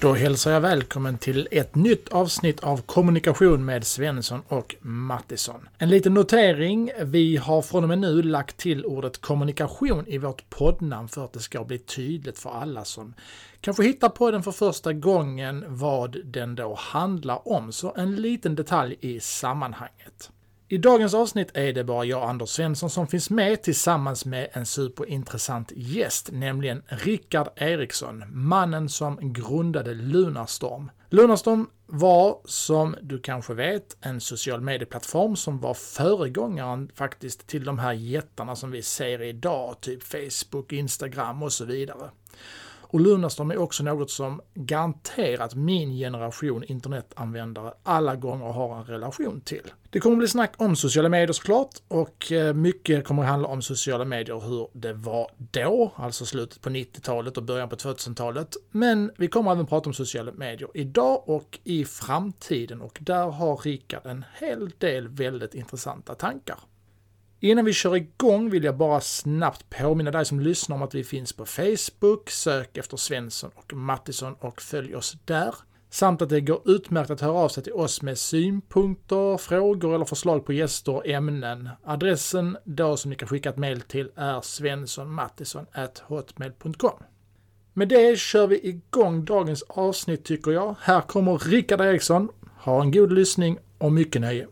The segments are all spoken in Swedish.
Då hälsar jag välkommen till ett nytt avsnitt av Kommunikation med Svensson och Mattisson. En liten notering. Vi har från och med nu lagt till ordet kommunikation i vårt poddnamn för att det ska bli tydligt för alla som kanske hittar på den för första gången vad den då handlar om. Så en liten detalj i sammanhanget. I dagens avsnitt är det bara jag, Anders Svensson, som finns med tillsammans med en superintressant gäst, nämligen Rickard Eriksson, mannen som grundade Lunarstorm. Lunarstorm var, som du kanske vet, en social medieplattform som var föregångaren faktiskt till de här jättarna som vi ser idag, typ Facebook, Instagram och så vidare. Och Lunarstorm är också något som garanterat min generation internetanvändare alla gånger har en relation till. Det kommer bli snack om sociala medier såklart och eh, mycket kommer handla om sociala medier och hur det var då, alltså slutet på 90-talet och början på 2000-talet. Men vi kommer även prata om sociala medier idag och i framtiden och där har Rickard en hel del väldigt intressanta tankar. Innan vi kör igång vill jag bara snabbt påminna dig som lyssnar om att vi finns på Facebook, sök efter Svensson och Mattisson och följ oss där. Samt att det går utmärkt att höra av sig till oss med synpunkter, frågor eller förslag på gäster och ämnen. Adressen då som ni kan skicka ett mail till är svenssonmattisson.hotmail.com. Med det kör vi igång dagens avsnitt tycker jag. Här kommer Rickard Eriksson. Ha en god lyssning och mycket nöje.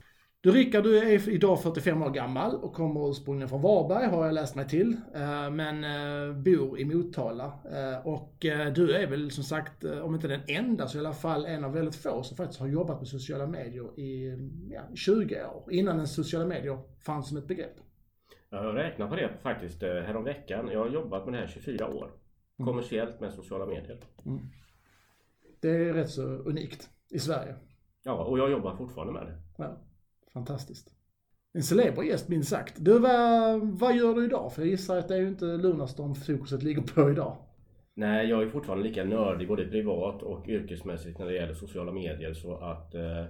Du Rickard, du är idag 45 år gammal och kommer ursprungligen från Varberg har jag läst mig till. Eh, men eh, bor i Motala. Eh, och du är väl som sagt, om inte den enda, så i alla fall en av väldigt få som faktiskt har jobbat med sociala medier i ja, 20 år. Innan en sociala medier fanns som ett begrepp. Jag räknar på det faktiskt häromveckan. Jag har jobbat med det här 24 år. Mm. Kommersiellt med sociala medier. Mm. Det är rätt så unikt i Sverige. Ja, och jag jobbar fortfarande med det. Ja. Fantastiskt. En celeber gäst minst sagt. Du, vad, vad gör du idag? För jag gissar att det är ju inte Lunarstorm fokuset ligger på idag. Nej, jag är fortfarande lika nördig både privat och yrkesmässigt när det gäller sociala medier så att eh,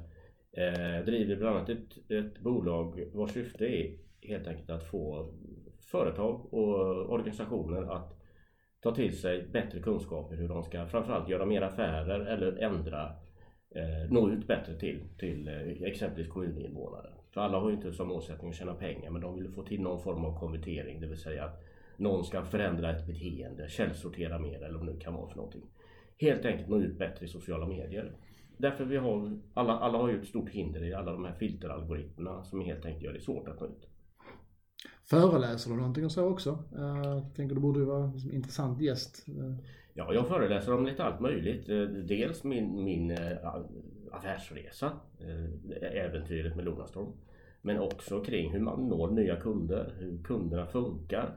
eh driver bland annat ett, ett bolag vars syfte är helt enkelt att få företag och organisationer att ta till sig bättre kunskaper hur de ska framförallt göra mer affärer eller ändra eh, nå ut bättre till, till eh, exempelvis kommuninvånare. För alla har ju inte som målsättning att tjäna pengar men de vill få till någon form av konvertering, det vill säga att någon ska förändra ett beteende, källsortera mer eller vad det nu kan vara för någonting. Helt enkelt nå ut bättre i sociala medier. Därför vi har, alla, alla har ju ett stort hinder i alla de här filteralgoritmerna som helt enkelt gör det svårt att nå ut. Föreläser du någonting och så också? Jag tänker du borde ju vara en intressant gäst. Eh. Ja, jag föreläser om lite allt möjligt. Eh, dels min, min eh, affärsresa, eh, äventyret med Lunarstorm. Men också kring hur man når nya kunder, hur kunderna funkar.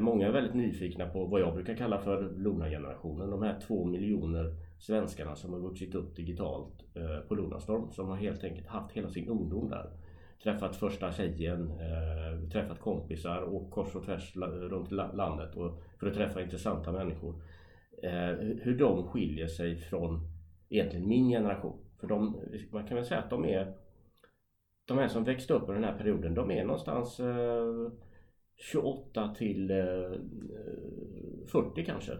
Många är väldigt nyfikna på vad jag brukar kalla för Luna-generationen. De här två miljoner svenskarna som har vuxit upp digitalt på Lunarstorm. Som har helt enkelt haft hela sin ungdom där. Träffat första tjejen, träffat kompisar och kors och tvärs runt landet för att träffa intressanta människor Eh, hur de skiljer sig från egentligen min generation. För de, man kan väl säga att de är de här som växte upp under den här perioden, de är någonstans eh, 28 till eh, 40 kanske.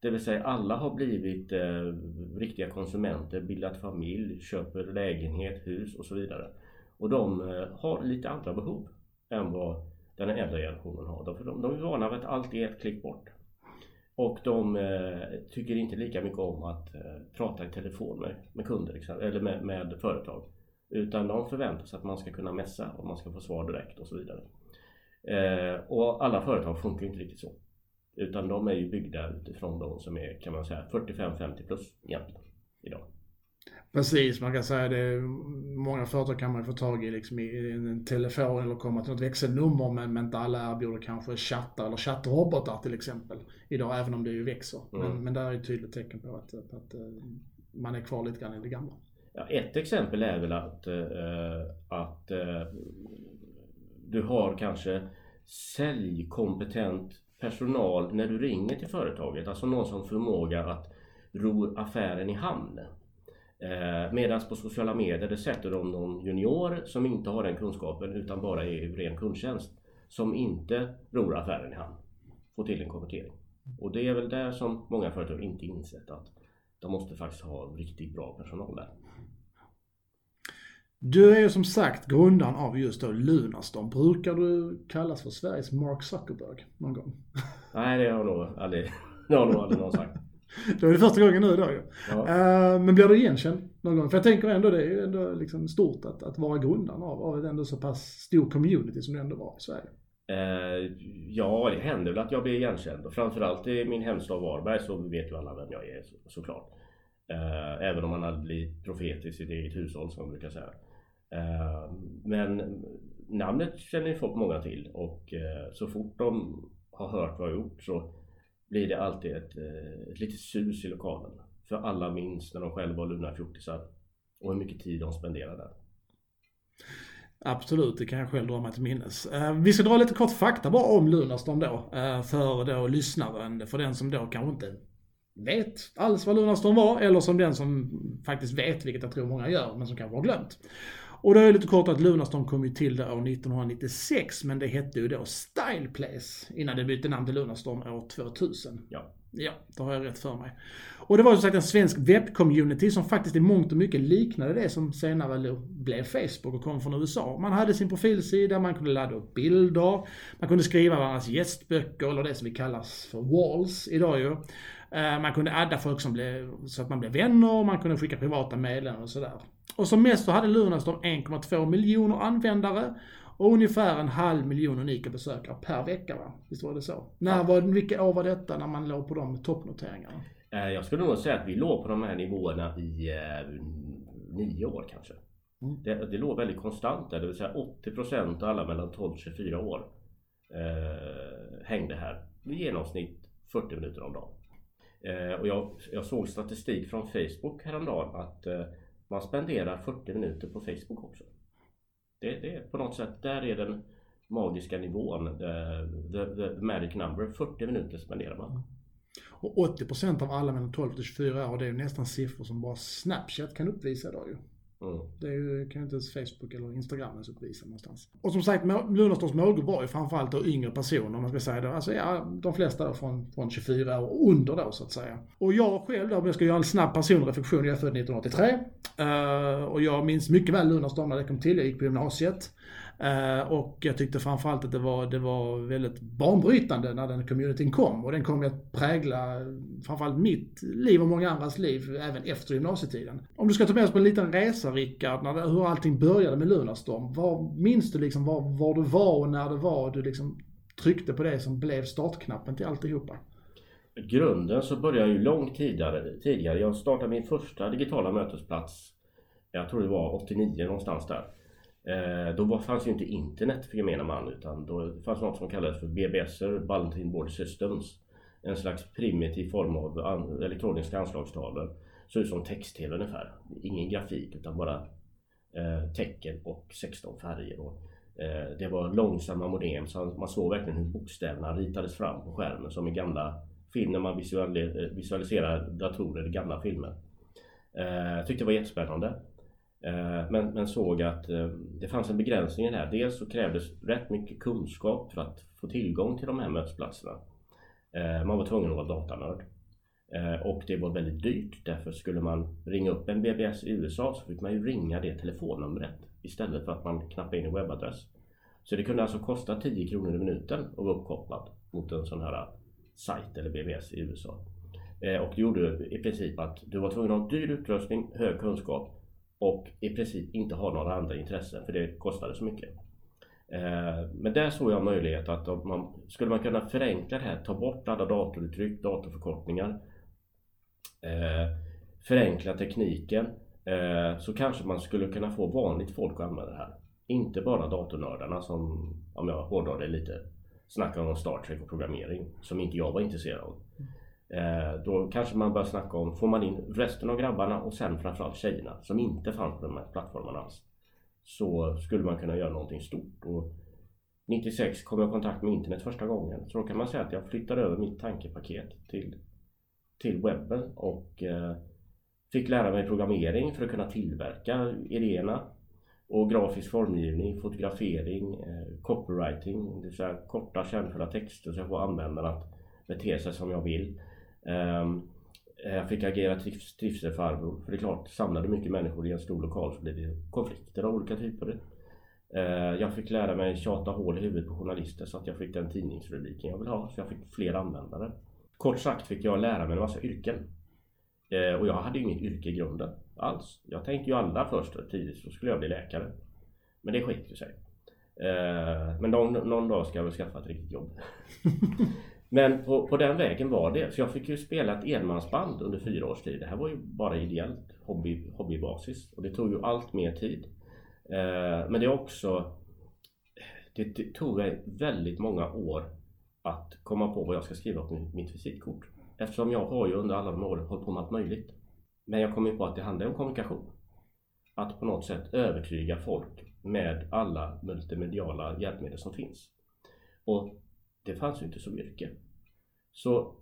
Det vill säga alla har blivit eh, riktiga konsumenter, bildat familj, köper lägenhet, hus och så vidare. Och de eh, har lite andra behov än vad den äldre generationen har. För de, de är vana vid att allt är ett klick bort. Och de eh, tycker inte lika mycket om att eh, prata i telefon med, med kunder liksom, eller med, med, företag. Utan de förväntar sig att man ska kunna messa och man ska få svar direkt och så vidare. Eh, och alla företag funkar inte riktigt så. Utan de är ju byggda utifrån de som är kan man säga 45-50 plus egentligen idag. Precis, man kan säga det. Många företag kan man få tag i liksom i en telefon eller komma till något växelnummer men, men inte alla erbjuder kanske chattar eller chattrobotar till exempel idag, även om det ju växer. Mm. Men, men där är ett tydligt tecken på att, att, att, eh, man är kvar lite grann i det gamla. Ja, ett exempel är väl att, äh, att äh, du har kanske säljkompetent personal när du ringer till företaget. Alltså någon som förmåga att ro affären i hamn. Eh, Medan på sociala medier där sätter de någon junior som inte har den kunskapen utan bara är ren kundtjänst. Som inte ror affären i hamn. Får till en konvertering. Och det är väl där som många företag inte insett att de måste faktiskt ha riktigt bra personal där. Du är ju som sagt grundaren av just då Lunarstorm. Brukar du kallas för Sveriges Mark Zuckerberg någon gång? Nej, det har jag nog aldrig, det har nog aldrig någon sagt. Då är det första gången nu då ju. Ja. Uh, men blir du igenkänd någon gång? För jag tänker ändå det är ju ändå liksom stort att, att vara grundaren av, av ett ändå så pass stor community som det ändå var i Sverige. Eh, ja, det händer väl att jag blir igenkänd och framförallt i min hemstad Varberg så vet ju alla vem jag är så, såklart. Eh, även om man aldrig blir profet i sitt eget hushåll som man brukar säga. Eh, men namnet känner ju folk många till och eh, så fort de har hört vad jag gjort så blir det alltid ett, eh, ett litet sus i lokalen. För alla minns när de själva var luna fjortisar och hur mycket tid de spenderade där. Absolut, det kan jag själv dra mig till minnes. Eh, vi ska dra lite kort fakta bara om Lunarstorm då, eh, för då lyssnaren, för den som då kanske inte vet alls vad Lunarstorm var, eller som den som faktiskt vet, vilket jag tror många gör, men som kanske har glömt. Och då är det lite kort att Lunarstorm kom ju till det år 1996, men det hette ju då Style Place innan det bytte namn till Lunarstorm år 2000. Ja. Ja, då har jag rätt för mig. Och det var som sagt en svensk webbcommunity som faktiskt i mångt och mycket liknade det som senare blev Facebook och kom från USA. Man hade sin profilsida, man kunde ladda upp bilder, man kunde skriva varandras gästböcker, eller det som vi kallas för walls idag ju. Eh, man kunde adda folk som blev, så att man blev vänner, man kunde skicka privata meddelanden och sådär. Och som mest så hade Lunarstorm 1,2 miljoner användare och ungefär en halv miljon unika besökare per vecka va? Visst var det så? När var, vilka år var detta när man låg på de toppnoteringarna? Eh, jag skulle nog säga att vi låg på de här nivåerna i eh, nio år kanske. Mm. Det, det låg väldigt konstant där, det vill säga 80% av alla mellan 12 och 24 år eh, hängde här. I genomsnitt 40 minuter om dagen. Eh, och jag, jag, såg statistik från Facebook häromdagen att eh, man spenderar 40 minuter på Facebook också. Det, det är på något sätt, där är den magiska nivån, eh, the, the, the magic number. 40 minuter spenderar man. Och 80% av alla mellan 12 till 24 år, det är ju nästan siffror som bara Snapchat kan uppvisa idag ju. Mm. Det är kan ju inte ens Facebook eller Instagram ens uppvisa någonstans. Och som sagt, Lunarstorms målgrupp var ju framförallt då yngre personer, om man ska säga det. Alltså ja, de flesta då från, från 24 år och under då så att säga. Och jag själv då, om jag ska göra en snabb personreflektion, jag är född 1983. Uh, eh, och jag minns mycket väl Lunarstorm när det kom till, jag gick på gymnasiet. Eh, och jag tyckte framförallt att det var, det var väldigt banbrytande när den communityn kom. Och den kom att prägla framförallt mitt liv och många andras liv även efter gymnasietiden. Om du ska ta med oss på en liten resa Rickard, när det, hur allting började med Lunarstorm. Var, minns du liksom var, var du var och när det var du liksom tryckte på det som blev startknappen till alltihopa? grunden så började jag ju långt tidigare. tidigare. Jag startade min första digitala mötesplats, jag tror det var 89 någonstans där. Eh, då fanns ju inte internet för gemene man utan då fanns något som kallades för BBS, Bulletin Board Systems. En slags primitiv form av an elektroniska anslagstavlor. Såg ut som text-tv ungefär. Ingen grafik utan bara eh, tecken och 16 färger. Och, eh, det var långsamma modem så man såg verkligen hur bokstäverna ritades fram på skärmen som i gamla filmer man visualiserar datorer i gamla filmer. Jag tyckte det var jättespännande. Eh, men, men såg att eh, det fanns en begränsning i det här. Dels så krävdes rätt mycket kunskap för att få tillgång till de här mötesplatserna. Eh, man var tvungen att vara datanörd. Och det var väldigt dyrt. Därför skulle man ringa upp en BBS i USA så fick man ju ringa det telefonnumret istället för att man knappade in en webbadress. Så det kunde alltså kosta 10 kronor i minuten att vara uppkopplad mot en sån här sajt eller BBS i USA. Och det gjorde i princip att du var tvungen att ha dyr utrustning, hög kunskap och i princip inte ha några andra intressen för det kostade så mycket. Eh, men där såg jag möjlighet att man, skulle man kunna förenkla det här, ta bort alla datoruttryck, datorförkortningar, eh, förenkla tekniken eh, så kanske man skulle kunna få vanligt folk att använda det här. Inte bara datornördarna som, om jag hårdrar det lite, snackar om Star Trek och programmering som inte jag var intresserad av. Eh, då kanske man börjar snacka om, får man in resten av grabbarna och sen framförallt tjejerna som inte fanns på de här plattformarna alls. Så skulle man kunna göra någonting stort. Och 96 kom jag i kontakt med internet första gången. Så då kan man säga att jag flyttade över mitt tankepaket till, till webben och eh, fick lära mig programmering för att kunna tillverka idéerna och grafisk formgivning, fotografering, eh, copywriting, det vill säga korta kärnfulla texter så jag får användarna att bete sig som jag vill. Jag fick agera trivs trivselfarbror. För det är klart, samlade mycket människor i en stor lokal så blir det konflikter av olika typer. Eh, jag fick lära mig tjata hål i huvudet på journalister så att jag fick den tidningsrubriken jag vill ha. Så jag fick fler användare. Kort sagt fick jag lära mig en massa yrken. Eh, och jag hade ju inget yrke i grunden alls. Jag tänkte ju alla först tidigt så skulle jag bli läkare. Men det skit ju sig. Men någon, någon dag ska jag väl skaffa ett riktigt jobb. Men på, på, den vägen var det. Så jag fick ju spela ett enmansband under fyra års tid. Det här var ju bara ideellt hobby, hobbybasis. Och det tog ju allt mer tid. Eh, men det är också... Det, det, tog mig väldigt många år att komma på vad jag ska skriva på mitt, mitt visitkort. Eftersom jag har ju under alla de åren hållit på med allt möjligt. Men jag kom ju på att det handlar om kommunikation. Att på något sätt övertyga folk med alla multimediala hjälpmedel som finns. Och det fanns ju inte som yrke. Så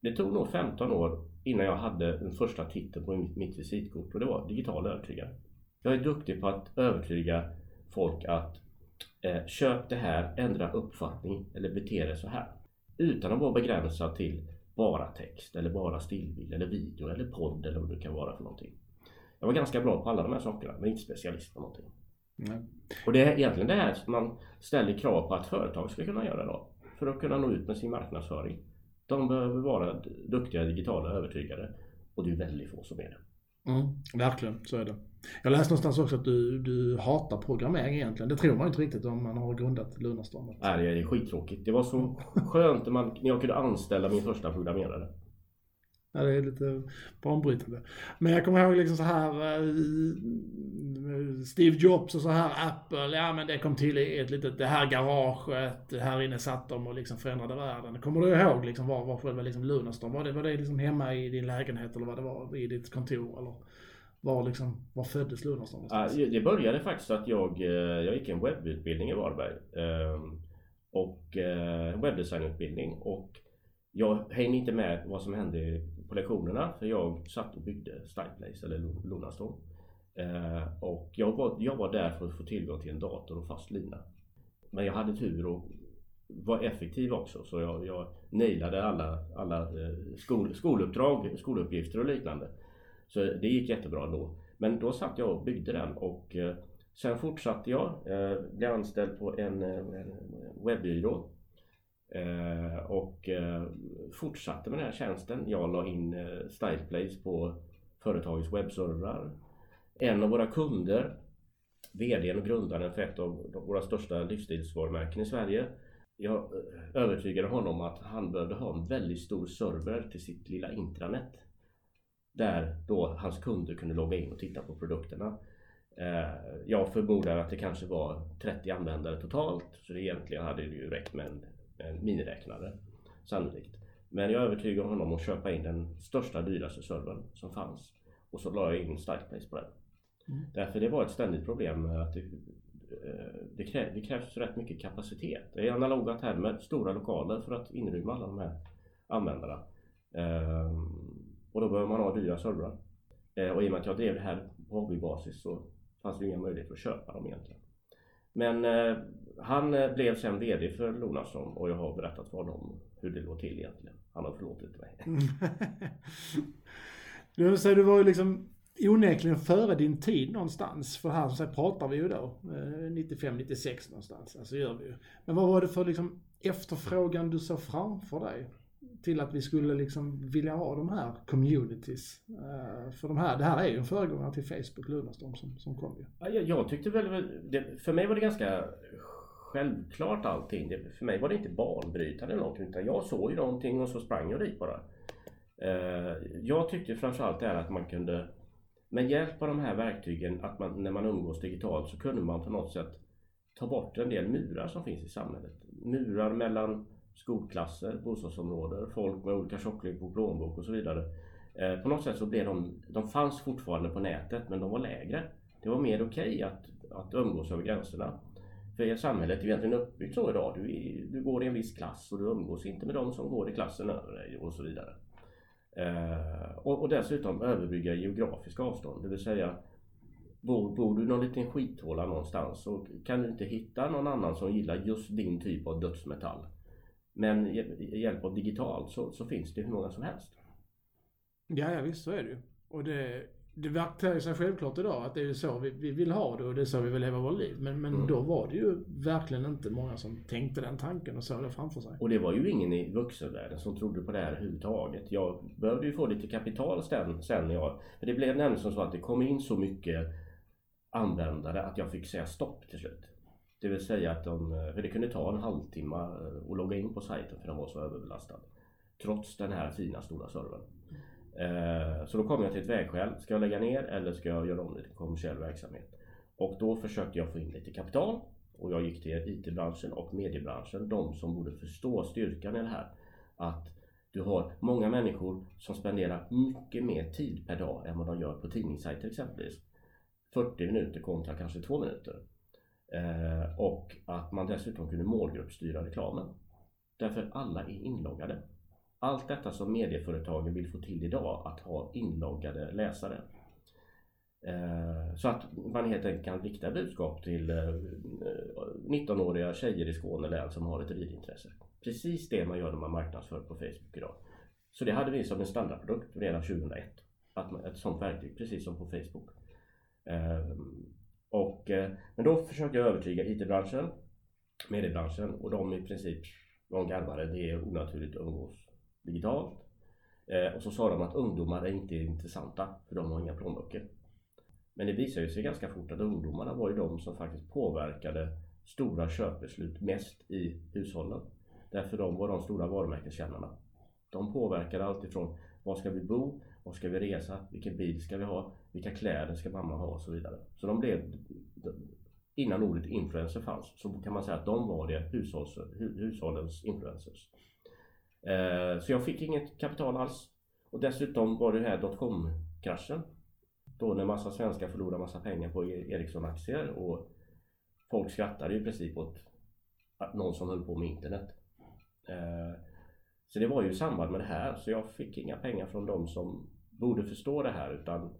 det tog nog 15 år innan jag hade den första titeln på mitt visitkort och det var digital övertygare. Jag är duktig på att övertyga folk att eh, köp det här, ändra uppfattning eller bete dig så här. Utan att vara begränsad till bara text eller bara stillbild eller video eller podd eller vad det kan vara för någonting. Jag var ganska bra på alla de här sakerna men inte specialist på någonting. Mm. Och det är egentligen det här som man ställer krav på att företag ska kunna göra då. För att kunna nå ut med sin marknadsföring. De behöver vara duktiga digitala övertygare. Och det är väldigt få som är det. Mm, verkligen, så är det. Jag läste någonstans också att du, du hatar programmering egentligen. Det tror man inte riktigt om man har grundat Lunarstorm. Nej, det är skittråkigt. Det var så skönt när, man, när jag kunde anställa min första programmerare. Ja, det är lite banbrytande. Men jag kommer ihåg liksom så här eh, Steve Jobs och så här Apple, ja men det kom till i ett litet, det här garaget, här inne satt de och liksom förändrade världen. Kommer du ihåg liksom var, var själva liksom Lunarstorm, var det, var det liksom hemma i din lägenhet eller vad det var i ditt kontor eller? Var, liksom, var föddes Lunarstorm ja, Det började faktiskt att jag, eh, jag gick en webbutbildning i Varberg. Ehm, och eh, webbdesignutbildning och jag hängde inte med vad som hände på lektionerna för jag satt och byggde Styleplace eller Lunarstorm. Eh, och jag var, jag var där för att få tillgång till en dator och fast lina. Men jag hade tur och var effektiv också så jag, jag nailade alla, alla eh, skol, skoluppdrag, skoluppgifter och liknande. Så det gick jättebra då. Men då satt jag och byggde den och eh, sen fortsatte jag. Eh, blev anställd på en, eh, en webbyrå Eh, och eh, fortsatte med den här tjänsten. Jag la in eh, Styleplace på företagets webbservrar. En av våra kunder, VDn och grundaren för ett av våra största livsstilsvarumärken i Sverige. Jag eh, övertygade honom att han behövde ha en väldigt stor server till sitt lilla intranät. Där då hans kunder kunde logga in och titta på produkterna. Jag förmodar att det kanske var 30 användare totalt. Så det egentligen hade det ju räckt med en miniräknare sannolikt. Men jag övertygade honom att köpa in den största dyraste servern som fanns. Och så la jag in Starkplace på den. Mm. Därför det var ett ständigt problem att det, eh, det, kräv, det krävs rätt mycket kapacitet. Är analoga termer, stora lokaler för att inrymma alla de här användarna. Ehm, och då behöver man ha dyra servrar. Eh, och i och med att jag drev det här på hobbybasis så fanns det inga möjligheter att köpa dem egentligen. Men eh, han eh, blev sen VD för Lunarsson och jag har berättat för honom hur det låg till egentligen. Han har förlåtit mig. du, så du var ju liksom onekligen före din tid någonstans. För här så pratar vi ju då 95-96 eh, någonstans. Alltså gör vi ju. Men vad var det för liksom efterfrågan du såg framför dig? till att vi skulle liksom vilja ha de här communities. Uh, för de här, det här är ju en föregångare till Facebook, Lunarstorm, som, som kom ju. Ja, jag, jag tyckte väl, det, för mig var det ganska självklart allting. Det, för mig var det inte banbrytande eller någonting utan jag såg ju någonting och så sprang jag dit bara. Eh, jag tyckte framförallt det här att man kunde med hjälp av de här verktygen, att man, när man umgås digitalt så kunde man på något sätt ta bort en del murar som finns i samhället. Murar mellan skolklasser, bostadsområden, folk med olika tjocklek på plånbok och så vidare. Eh, på något sätt så blev de, de fanns fortfarande på nätet men de var lägre. Det var mer okej okay att, att umgås över gränserna. För samhället är egentligen uppbyggt så idag. Du, du går i en viss klass och du umgås inte med de som går i klassen över dig och så vidare. Eh, och, och, dessutom överbrygga geografiska avstånd. Det vill säga Bor, bor du i någon liten skithåla någonstans så kan du inte hitta någon annan som gillar just din typ av dödsmetall. Men i hjälp av digitalt så, så finns det hur många som helst. Ja, ja visst så är det ju. Och det, det verkar sig självklart idag att det är så vi, vi vill ha det och det är så vi vill leva vårt liv. Men, men Mm. då var det ju verkligen inte många som tänkte den tanken och såg det framför sig. Och det var ju ingen i vuxenvärlden som trodde på det här överhuvudtaget. Jag behövde ju få lite kapital sen, sen jag... För det blev nämligen som så att det kom in så mycket användare att jag fick säga stopp till slut. Det vill säga att de... För det kunde ta en halvtimme eh, att logga in på sajten för den var så överbelastad. Trots den här fina stora servern. Eh, så då kom jag till ett vägskäl. Ska jag lägga ner eller ska jag göra om det till kommersiell verksamhet? Och då försökte jag få in lite kapital. Och jag gick till IT-branschen och mediebranschen. De som borde förstå styrkan i det här. Att du har många människor som spenderar mycket mer tid per dag än vad de gör på tidningssajter exempelvis. 40 minuter kontra kanske 2 minuter. Eh, och att man dessutom kunde målgruppsstyra reklamen. Därför alla är inloggade. Allt detta som medieföretagen vill få till idag, att ha inloggade läsare. Eh, så att man helt enkelt kan rikta budskap till eh, 19-åriga tjejer i Skåne län som har ett ridintresse. Precis det man gör när man marknadsför på Facebook idag. Så det hade vi som en standardprodukt redan 2001. Att man, ett sånt verktyg, precis som på Facebook. Eh, och, men då försökte jag övertyga IT-branschen, mediebranschen och de i princip, de garvade, det är onaturligt att umgås digitalt. Eh, Och så sa de att ungdomar är inte intressanta för de har inga plånböcker. Men det visade sig ganska fort att ungdomarna var ju de som faktiskt påverkade stora köpbeslut mest i hushållen. Därför de var de stora varumärkeskännarna. De påverkade allt ifrån var ska vi bo, var ska vi resa, vilken bil ska vi ha, vilka kläder ska mamma ha och så vidare. Så de blev, innan ordet influencer fanns, så kan man säga att de var det hushålls, hushållens influencers. Eh, så jag fick inget kapital alls. Och dessutom var det här dotcom-kraschen. Då när massa svenskar förlorade massa pengar på e- Ericsson-aktier och folk skrattade ju i princip åt att någon som höll på med internet. Eh, så det var ju i samband med det här så jag fick inga pengar från de som borde förstå det här utan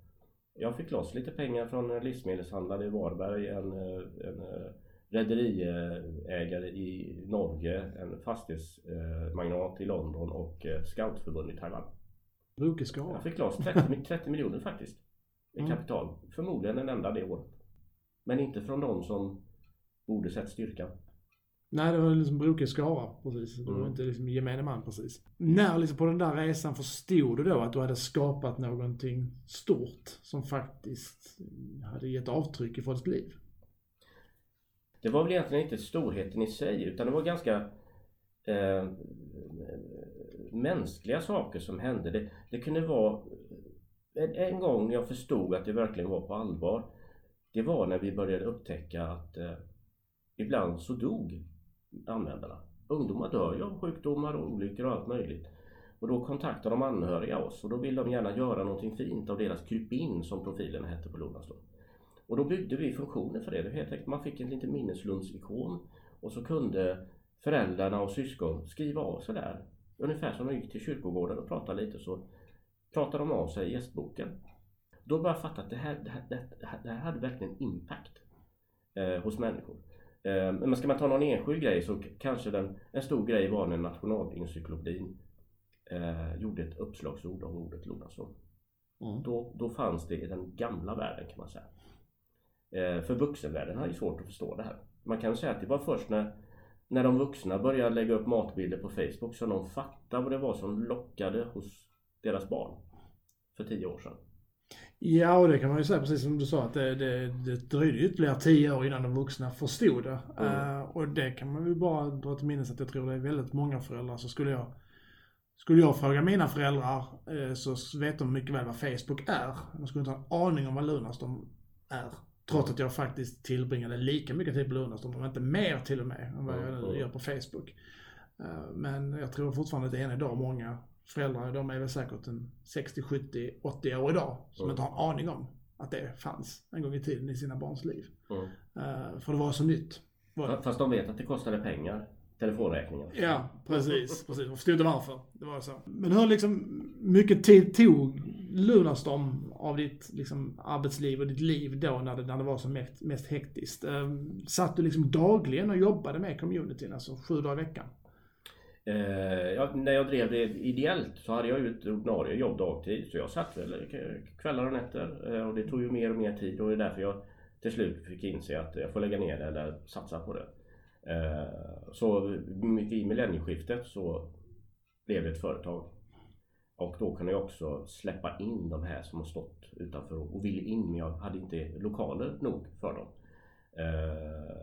jag fick loss lite pengar från en livsmedelshandlare i Varberg, en, eh, en rederiägare i Norge, en fastighetsmagnat i London och eh, scoutförbund i Taiwan. Brukig skara. Jag fick loss 30, mi- 30 miljoner faktiskt i Mm. kapital. Förmodligen den enda det året. Men inte från de som borde sett styrkan. Nej, det var liksom brokig skara precis. Det var Mm. inte liksom gemene man precis. När liksom på den där resan förstod du då att du hade skapat någonting stort som faktiskt hade gett avtryck i folks liv? Det var väl egentligen inte storheten i sig utan det var ganska eh, mänskliga saker som hände. Det, det kunde vara en, en gång jag förstod att det verkligen var på allvar. Det var när vi började upptäcka att eh, ibland så dog användarna. Ungdomar dör ju av sjukdomar och olyckor och allt möjligt. Och då kontaktar de anhöriga oss och då vill de gärna göra någonting fint av deras krypin som profilen hette på Lunarstorm. Och då byggde vi funktioner för det. det. Helt enkelt, man fick en liten minneslundsikon och så kunde föräldrarna och syskon skriva av sig där. Ungefär som de gick till kyrkogården och pratade lite så pratade de av sig i gästboken. Då började jag fatta att det här, det här, det här, det här hade verkligen impact eh, hos människor. Eh, men ska man ta någon enskild grej så kanske den, en stor grej var när Nationalencyklopedin eh, gjorde ett uppslagsord om ordet Lunarsson. Då, då fanns det i den gamla världen kan man säga. Eh, för vuxenvärlden har ju svårt att förstå det här. Man kan säga att det var först när, när de vuxna började lägga upp matbilder på Facebook som de fattade vad det var som lockade hos deras barn. För tio år sedan. Ja, och det kan man ju säga precis som du sa att det, det, det dröjde ytterligare tio år innan de vuxna förstod det. Mm. Eh, och det kan man väl bara dra till minnes att jag tror det är väldigt många föräldrar så skulle jag skulle jag fråga mina föräldrar eh, så vet de mycket väl vad Facebook är. De skulle inte ha en aning om vad Lunarstorm är. Trots att jag faktiskt tillbringade lika mycket tid på Lunarstorm, om inte mer till och med, än vad jag nu gör på Facebook. Eh, Men jag tror fortfarande att det är än idag många föräldrar, de är väl säkert en 60, 70, 80 år idag, som inte har en aning om att det fanns en gång i tiden i sina barns liv. Mm. För det var så nytt. Var. Fast de vet att det kostade pengar. Telefonräkningen. Ja, precis. precis. Jag förstod inte varför. Det var så. Men hur liksom mycket tid tog Lunarstorm av ditt liksom, arbetsliv och ditt liv då när det, när det var som mest, mest hektiskt? Eh, satt du liksom dagligen och jobbade med communityn, alltså sju dagar i veckan? Eh, ja, när jag drev det ideellt så hade jag ju ett ordinarie jobb dagtid så jag satt väl kvällar och nätter eh, och det tog ju mer och mer tid och det är därför jag till slut fick inse att jag får lägga ner det eller satsa på det. Eh, så i millennieskiftet så blev det ett företag. Och då kunde jag också släppa in de här som har stått utanför och ville in men jag hade inte lokaler nog för dem.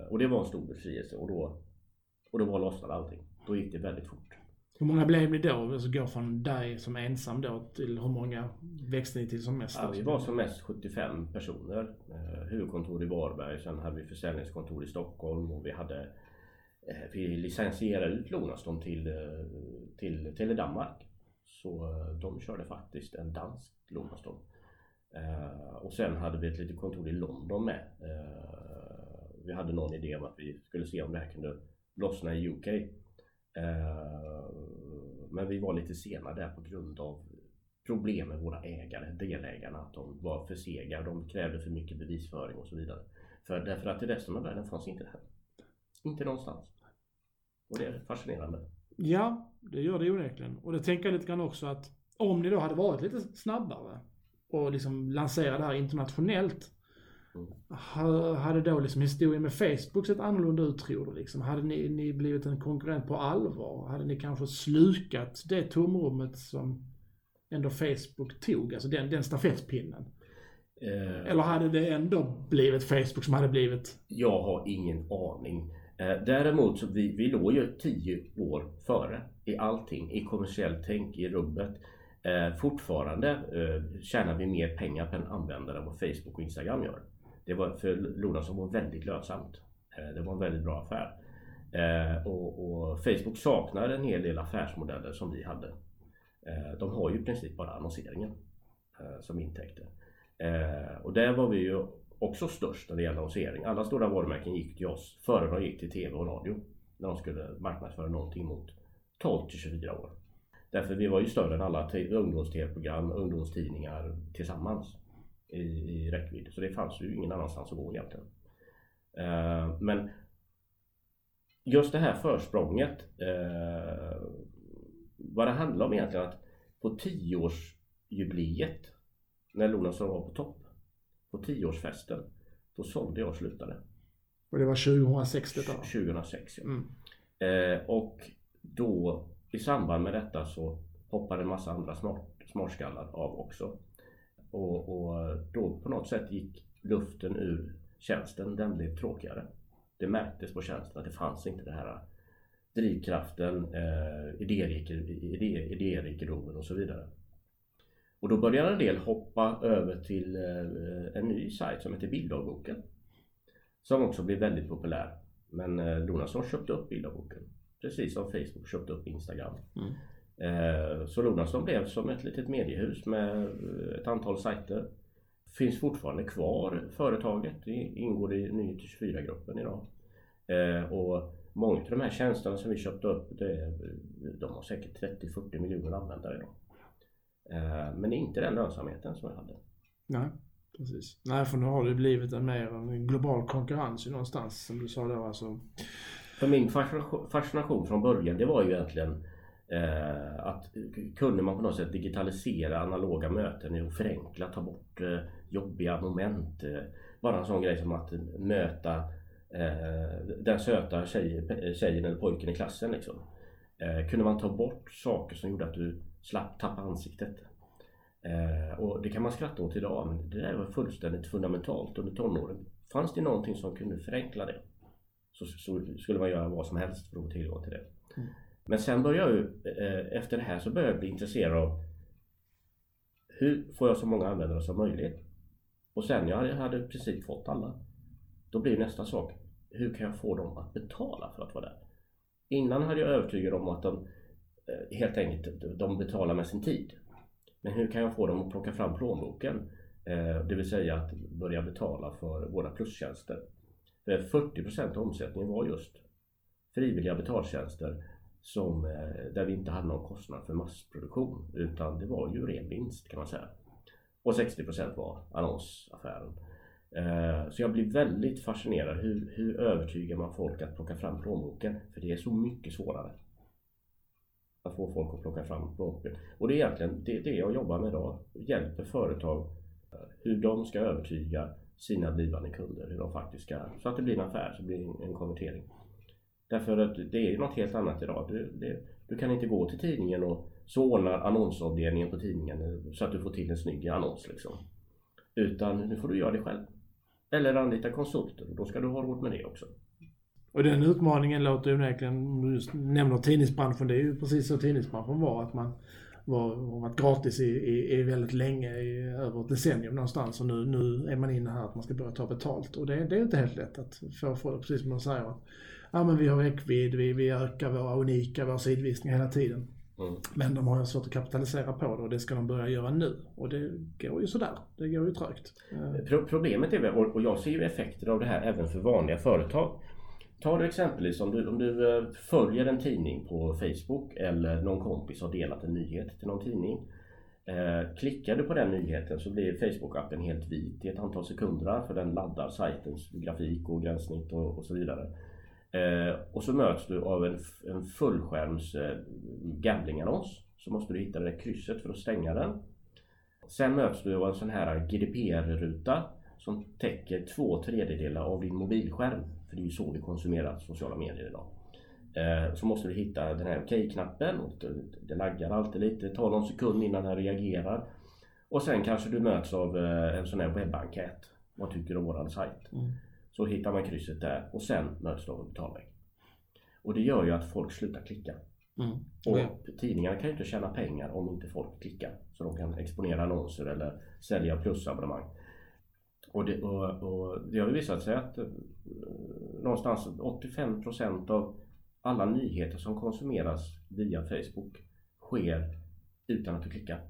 Och det var en stor befrielse och då, och då var lossnade allting. Då gick det väldigt fort. Hur många blev ni då? Alltså gå från dig som ensam då till hur många växte ni till som mest? Ja, vi var som mest 75 personer. Eh, huvudkontor i Varberg, sen hade vi försäljningskontor i Stockholm och vi hade eh, vi licensierade ut Lunarstorm till, eh, till Tele Danmark. Så eh, de körde faktiskt en dansk Lomastorm. Eh, och sen hade vi ett litet kontor i London med. Eh, vi hade någon idé om att vi skulle se om det här kunde lossna i UK. Eh, men vi var lite sena där på grund av problem med våra ägare, delägarna. Att de var för sega, de krävde för mycket bevisföring och så vidare. För, därför att i resten av världen fanns inte det här. Inte någonstans. Och det är fascinerande. Ja, det gör det onekligen. Och det tänker jag lite grann också att om ni då hade varit lite snabbare och liksom lanserat det här internationellt hade då liksom historien med Facebook sett annorlunda ut tror du? Liksom? Hade ni, ni blivit en konkurrent på allvar? Hade ni kanske slukat det tomrummet som ändå Facebook tog? Alltså den, den stafettpinnen? Eh, Eller hade det ändå blivit Facebook som hade blivit? Jag har ingen aning. Eh, däremot så vi, vi låg ju tio år före i allting. I kommersiellt tänk, i rubbet. Eh, fortfarande eh, tjänar vi mer pengar per användare än vad Facebook och Instagram gör. Det var för Lonason var väldigt lönsamt. Eh, det var en väldigt bra affär. Eh, och, och, Facebook saknar en hel del affärsmodeller som vi hade. Eh, de har ju i princip bara annonseringen eh, som intäkter. Eh, och där var vi ju också störst när det gäller annonsering. Alla stora varumärken gick till oss före de gick till TV och radio. När de skulle marknadsföra någonting mot 12 till 24 år. Därför vi var ju större än alla ungdoms-tv-program, ungdomstidningar tillsammans i, i räckvidd. Så det fanns ju ingen annanstans att gå egentligen. Uh, men just det här försprånget. Uh, vad det handlar om egentligen att på tioårsjubileet när Lunarsson var på topp. På tioårsfesten. Då sålde jag och slutade. Och det var 2006 detta? 2006 ja. Mm. Uh, och då i samband med detta så hoppade en massa andra smart, smartskallar av också. Och, och då på något sätt gick luften ur tjänsten. Den blev tråkigare. Det märktes på tjänsten att det fanns inte det här drivkraften, eh, idérikedomen och så vidare. Och då började en del hoppa över till eh, en ny sajt som heter Bilddagboken. Som också blev väldigt populär. Men eh, Lonasson köpte upp Bilddagboken. Precis som Facebook köpte upp Instagram. Mm. Eh, så Lunarstorm blev som ett litet mediehus med ett antal sajter. Finns fortfarande kvar företaget, det ingår i Nyheter 24-gruppen idag. Eh, och många av de här tjänsterna som vi köpte upp, det, de har säkert 30-40 miljoner användare idag. Eh, men det är inte den lönsamheten som jag hade. Nej, precis. Nej, för nu har det blivit en mer en global konkurrens någonstans som du sa då alltså. För min fascination från början det var ju egentligen Eh, att kunde man på något sätt digitalisera analoga möten och förenkla, ta bort eh, jobbiga moment. Eh, bara en sån grej som att möta eh, den söta tjej, tjejen eller pojken i klassen. Liksom. Eh, kunde man ta bort saker som gjorde att du slapp tappa ansiktet. Eh, och det kan man skratta åt idag men det där var fullständigt fundamentalt under tonåren. Fanns det någonting som kunde förenkla det så, så skulle man göra vad som helst för att få tillgång till det. Mm. Men sen började jag eh, efter det här så började jag bli intresserad av hur får jag så många användare som möjligt? Och sen när jag hade i princip fått alla då blir nästa sak hur kan jag få dem att betala för att vara där? Innan hade jag övertygad om att de Eh, helt enkelt de betalar med sin tid. Men hur kan jag få dem att plocka fram plånboken? Eh, det vill säga att börja betala för våra plustjänster. För 40% av omsättningen var just frivilliga betaltjänster som, eh, där vi inte hade någon kostnad för massproduktion utan det var ju ren vinst kan man säga. Och 60% var annonsaffären. Så jag blir väldigt fascinerad. Hur, hur övertygar man folk att plocka fram plånboken? För det är så mycket svårare att få folk att plocka fram språket. Och det är egentligen det, det jag jobbar med idag. Hjälper företag eh, hur de ska övertyga sina blivande kunder hur de faktiskt ska, så att det blir en affär, så det blir en, en konvertering. Därför att det är något helt annat idag. Du, det, du kan inte gå till tidningen och så ordnar annonsavdelningen på tidningen eh, så att du får till en snygg annons liksom. Utan nu får du göra det själv. Eller anlita konsulter och då ska du ha råd med det också. Och den utmaningen låter onekligen, du nämner tidningsbranschen, det är ju precis så tidningsbranschen var. Att man var, har varit gratis i, i, i väldigt länge, i över ett decennium någonstans. Och nu, nu är man inne här att man ska börja ta betalt. Och det, det är inte helt lätt att få folk, precis som de säger, att ja, men vi har räckvidd, vi, vi ökar våra unika, våra sidvisningar hela tiden. Mm. Men de har svårt att kapitalisera på det och det ska de börja göra nu. Och det går ju sådär. Det går ju trögt. Problemet är väl, och jag ser ju effekter av det här även för vanliga företag. Ta du exempelvis om du, om du eh, följer en tidning på Facebook eller någon kompis har delat en nyhet till någon tidning. Eh, klickar du på den nyheten så blir Facebook-appen helt vit i ett antal sekunder för den laddar sajtens grafik och gränssnitt och, och så vidare. Eh, och så möts du av en, en fullskärms eh, gamblingannons. Så måste du hitta det där krysset för att stänga den. Sen möts du av en sån här GDPR-ruta som täcker två tredjedelar av din mobilskärm. För det är ju så vi konsumerar sociala medier idag. Eh, så måste du hitta den här OK-knappen. och det laggar alltid lite, det tar någon sekund innan den reagerar. Och sen kanske du möts av eh, en sån här webbenkät. Vad tycker du om våran sajt? Mm. Så hittar man krysset där och sen möts du av en betalväg. Och det gör ju att folk slutar klicka. Mm. Och ja. tidningarna kan ju inte tjäna pengar om inte folk klickar. Så de kan exponera annonser eller sälja plusabonnemang. Och det, och, och det har visat sig att uh, någonstans 85% av alla nyheter som konsumeras via Facebook sker utan att du klickar.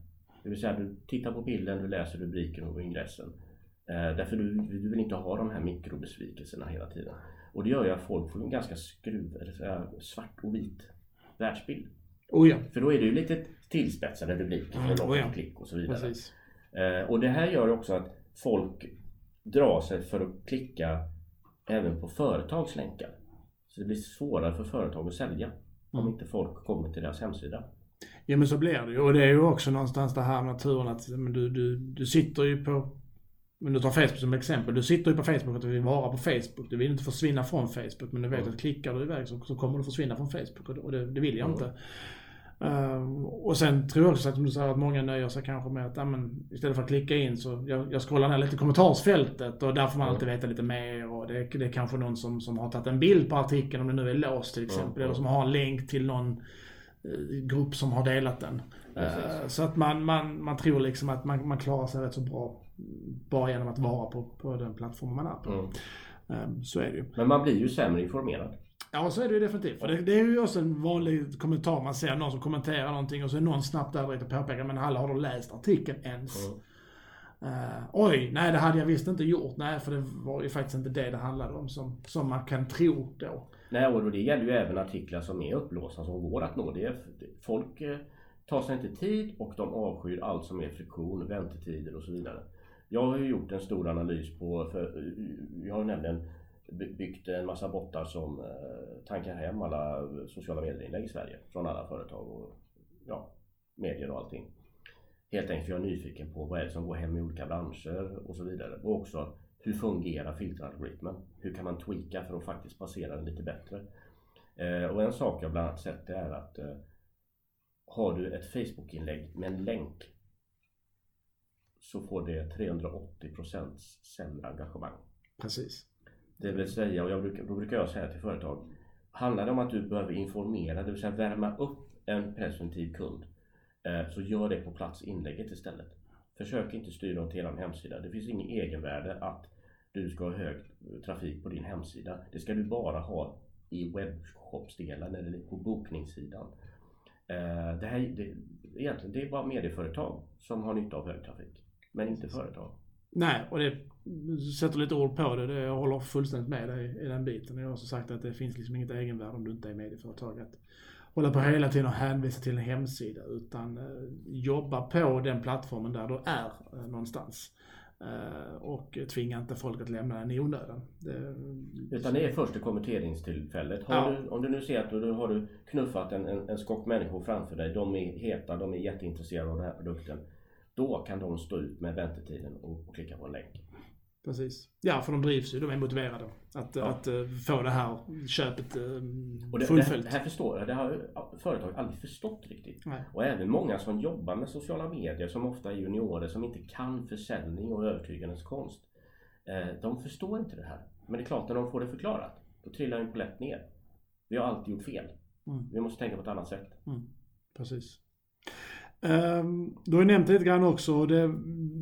Det vill säga du tittar på bilden, du läser rubriken och ingressen. Eh, därför du, du vill inte ha de här mikrobesvikelserna hela tiden. Och det gör ju att folk får en ganska skruv, svart och vit världsbild. Oh ja. För då är det ju lite tillspetsade rubriker för mm, oh ja. klick och så vidare. Eh, och det här gör ju också att folk drar sig för att klicka även på företags länkar. Så det blir svårare för företag att sälja mm. om inte folk kommer till deras hemsida. Ja men så blir det ju. Och det är ju också någonstans det här med naturen att men du, du, du sitter ju på men du tar Facebook som exempel. Du sitter ju på Facebook för att du vill vara på Facebook. Du vill inte försvinna från Facebook. Men du vet mm. att klickar du iväg så, så kommer du försvinna från Facebook. Och det, det vill jag mm. inte. Uh, och sen tror jag också att, säger, att många nöjer sig kanske med att ja, men, istället för att klicka in så jag, jag scrollar ner lite i kommentarsfältet och där får man mm. alltid veta lite mer. Och det, det är kanske någon som, som har tagit en bild på artikeln om det nu är låst till exempel. Mm. Eller som har en länk till någon uh, grupp som har delat den. Uh, så att man, man, man tror liksom att man, man klarar sig rätt så bra bara genom att vara på, på den plattformen man är på. Mm. Um, så är det ju. Men man blir ju sämre informerad. Ja, så är det ju definitivt. För det, det, är ju också en vanlig kommentar. Man ser någon som kommenterar någonting och så är någon snabbt där och påpekar Men hallå, har du läst artikeln ens? Mm. Uh, oj, nej det hade jag visst inte gjort. Nej, för det var ju faktiskt inte det det handlade om som, som man kan tro då. Nej, och det gäller ju även artiklar som är upplåsta som går att nå. Det är, folk eh, tar sig inte tid och de avskyr allt som är friktion, väntetider och så vidare. Jag har ju gjort en stor analys på, för jag har nämligen byggt en massa bottar som eh, tankar hem alla sociala medierinlägg i Sverige från alla företag och ja, medier och allting. Helt enkelt för jag är nyfiken på vad är det som går hem i olika branscher och så vidare. Och också hur fungerar filteralgoritmen? Hur kan man tweaka för att faktiskt passera den lite bättre? Eh, och en sak jag bland annat sett är att eh, har du ett Facebook-inlägg med en länk så får det 380% sämre engagemang. Precis. Det vill säga, och jag brukar, då brukar jag säga till företag Handlar det om att du behöver informera, det vill säga värma upp en presumtiv kund eh, så gör det på plats inlägget istället. Försök inte styra dem till er hemsida. Det finns ingen egenvärde att du ska ha hög trafik på din hemsida. Det ska du bara ha i webbshopsdelen eller på bokningssidan. Eh, det här det, egentligen det är bara medieföretag som har nytta av hög trafik. Men inte företag. Nej, och det sätter lite ord på det. det jag håller fullständigt med dig i den biten. Jag har också sagt att det finns liksom inget egenvärde om du inte är medieföretag. Att hålla på hela tiden och hänvisa till en hemsida. Utan eh, jobba på den plattformen där du är eh, någonstans. Eh, och tvinga inte folk att lämna den i onödan. Det, Utan det är först i konverteringstillfället. Ja. du, om du nu ser att du har du knuffat en, en, en skock människor framför dig. De är heta, de är jätteintresserade av den här produkten. Då kan de stå ut med väntetiden och, och klicka på en länk. Precis. Ja, för de drivs ju. De är motiverade att, Ja. att eh, få det här köpet eh, Och det, fullföljt. det här förstår jag, det har företag aldrig förstått riktigt. Nej. Och även många som jobbar med sociala medier som ofta är juniorer som inte kan försäljning och övertygandets konst. Eh, de förstår inte det här. Men det är klart när de får det förklarat, då trillar en polett ner. Vi har alltid gjort fel. Mm. Vi måste tänka på ett annat sätt. Precis. Um, du har ju nämnt det lite grann också. och Det,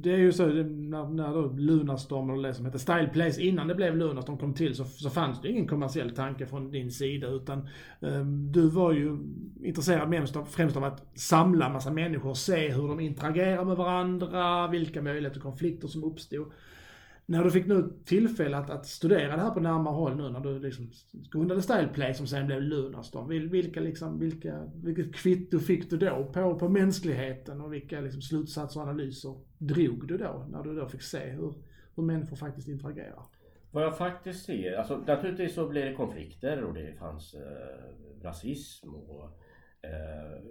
det är ju så det, när, när då Lunarstorm eller det som hette Style Place innan det blev Lunarstorm kom till så, så fanns det ingen kommersiell tanke från din sida utan um, du var ju intresserad främst av, främst av att samla massa människor, se hur de interagerar med varandra, vilka möjligheter och konflikter som uppstod. När du fick nu tillfälle att, att studera det här på närmare håll nu när du liksom grundade Styleplay som sen blev Lunarstorm. Vil- Vilka liksom, vilka, vilket kvitto fick du då på, på mänskligheten och vilka liksom slutsatser och analyser drog du då när du då fick se hur, hur människor faktiskt interagerar? Vad jag faktiskt ser, alltså naturligtvis så blev det konflikter och det fanns eh, rasism och eh,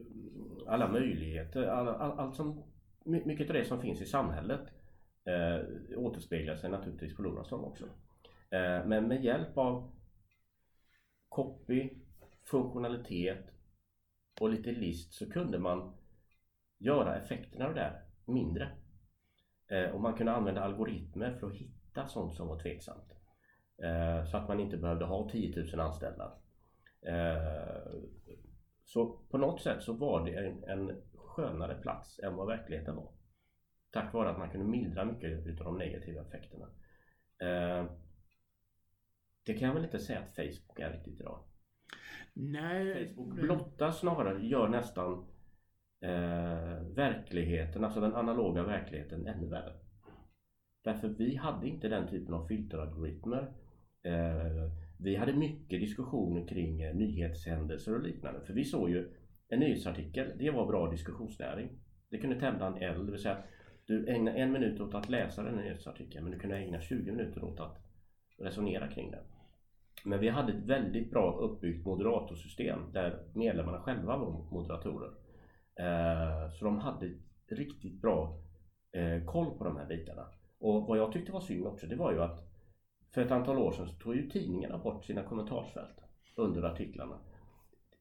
alla möjligheter, alla, all, allt som, mycket av det som finns i samhället eh, återspeglar sig naturligtvis på Lunarstorm också. Eh, men med hjälp av copy, funktionalitet och lite list så kunde man göra effekterna av det där mindre. Eh, och man kunde använda algoritmer för att hitta sånt som var tveksamt. Eh, så att man inte behövde ha 10 000 anställda. Eh, så på något sätt så var det en, en skönare plats än vad verkligheten var. Tack vare att man kunde mildra mycket utav de negativa effekterna. Eh, det kan jag väl inte säga att Facebook är riktigt idag. Nej, Facebook blottar snarare, gör nästan eh, verkligheten, alltså den analoga verkligheten ännu värre. Därför vi hade inte den typen av filteralgoritmer. Eh, vi hade mycket diskussioner kring nyhetshändelser och liknande. För vi såg ju en nyhetsartikel, det var bra diskussionsnäring. Det kunde tända en eld, det vill säga du ägnar en minut åt att läsa den nyhetsartikeln men du kunde ägna 20 minuter åt att resonera kring den. Men vi hade ett väldigt bra uppbyggt moderatorsystem där medlemmarna själva var moderatorer. Eh, så de hade riktigt bra eh, koll på de här bitarna. Och vad jag tyckte var synd också det var ju att för ett antal år sedan så tog ju tidningarna bort sina kommentarsfält under artiklarna.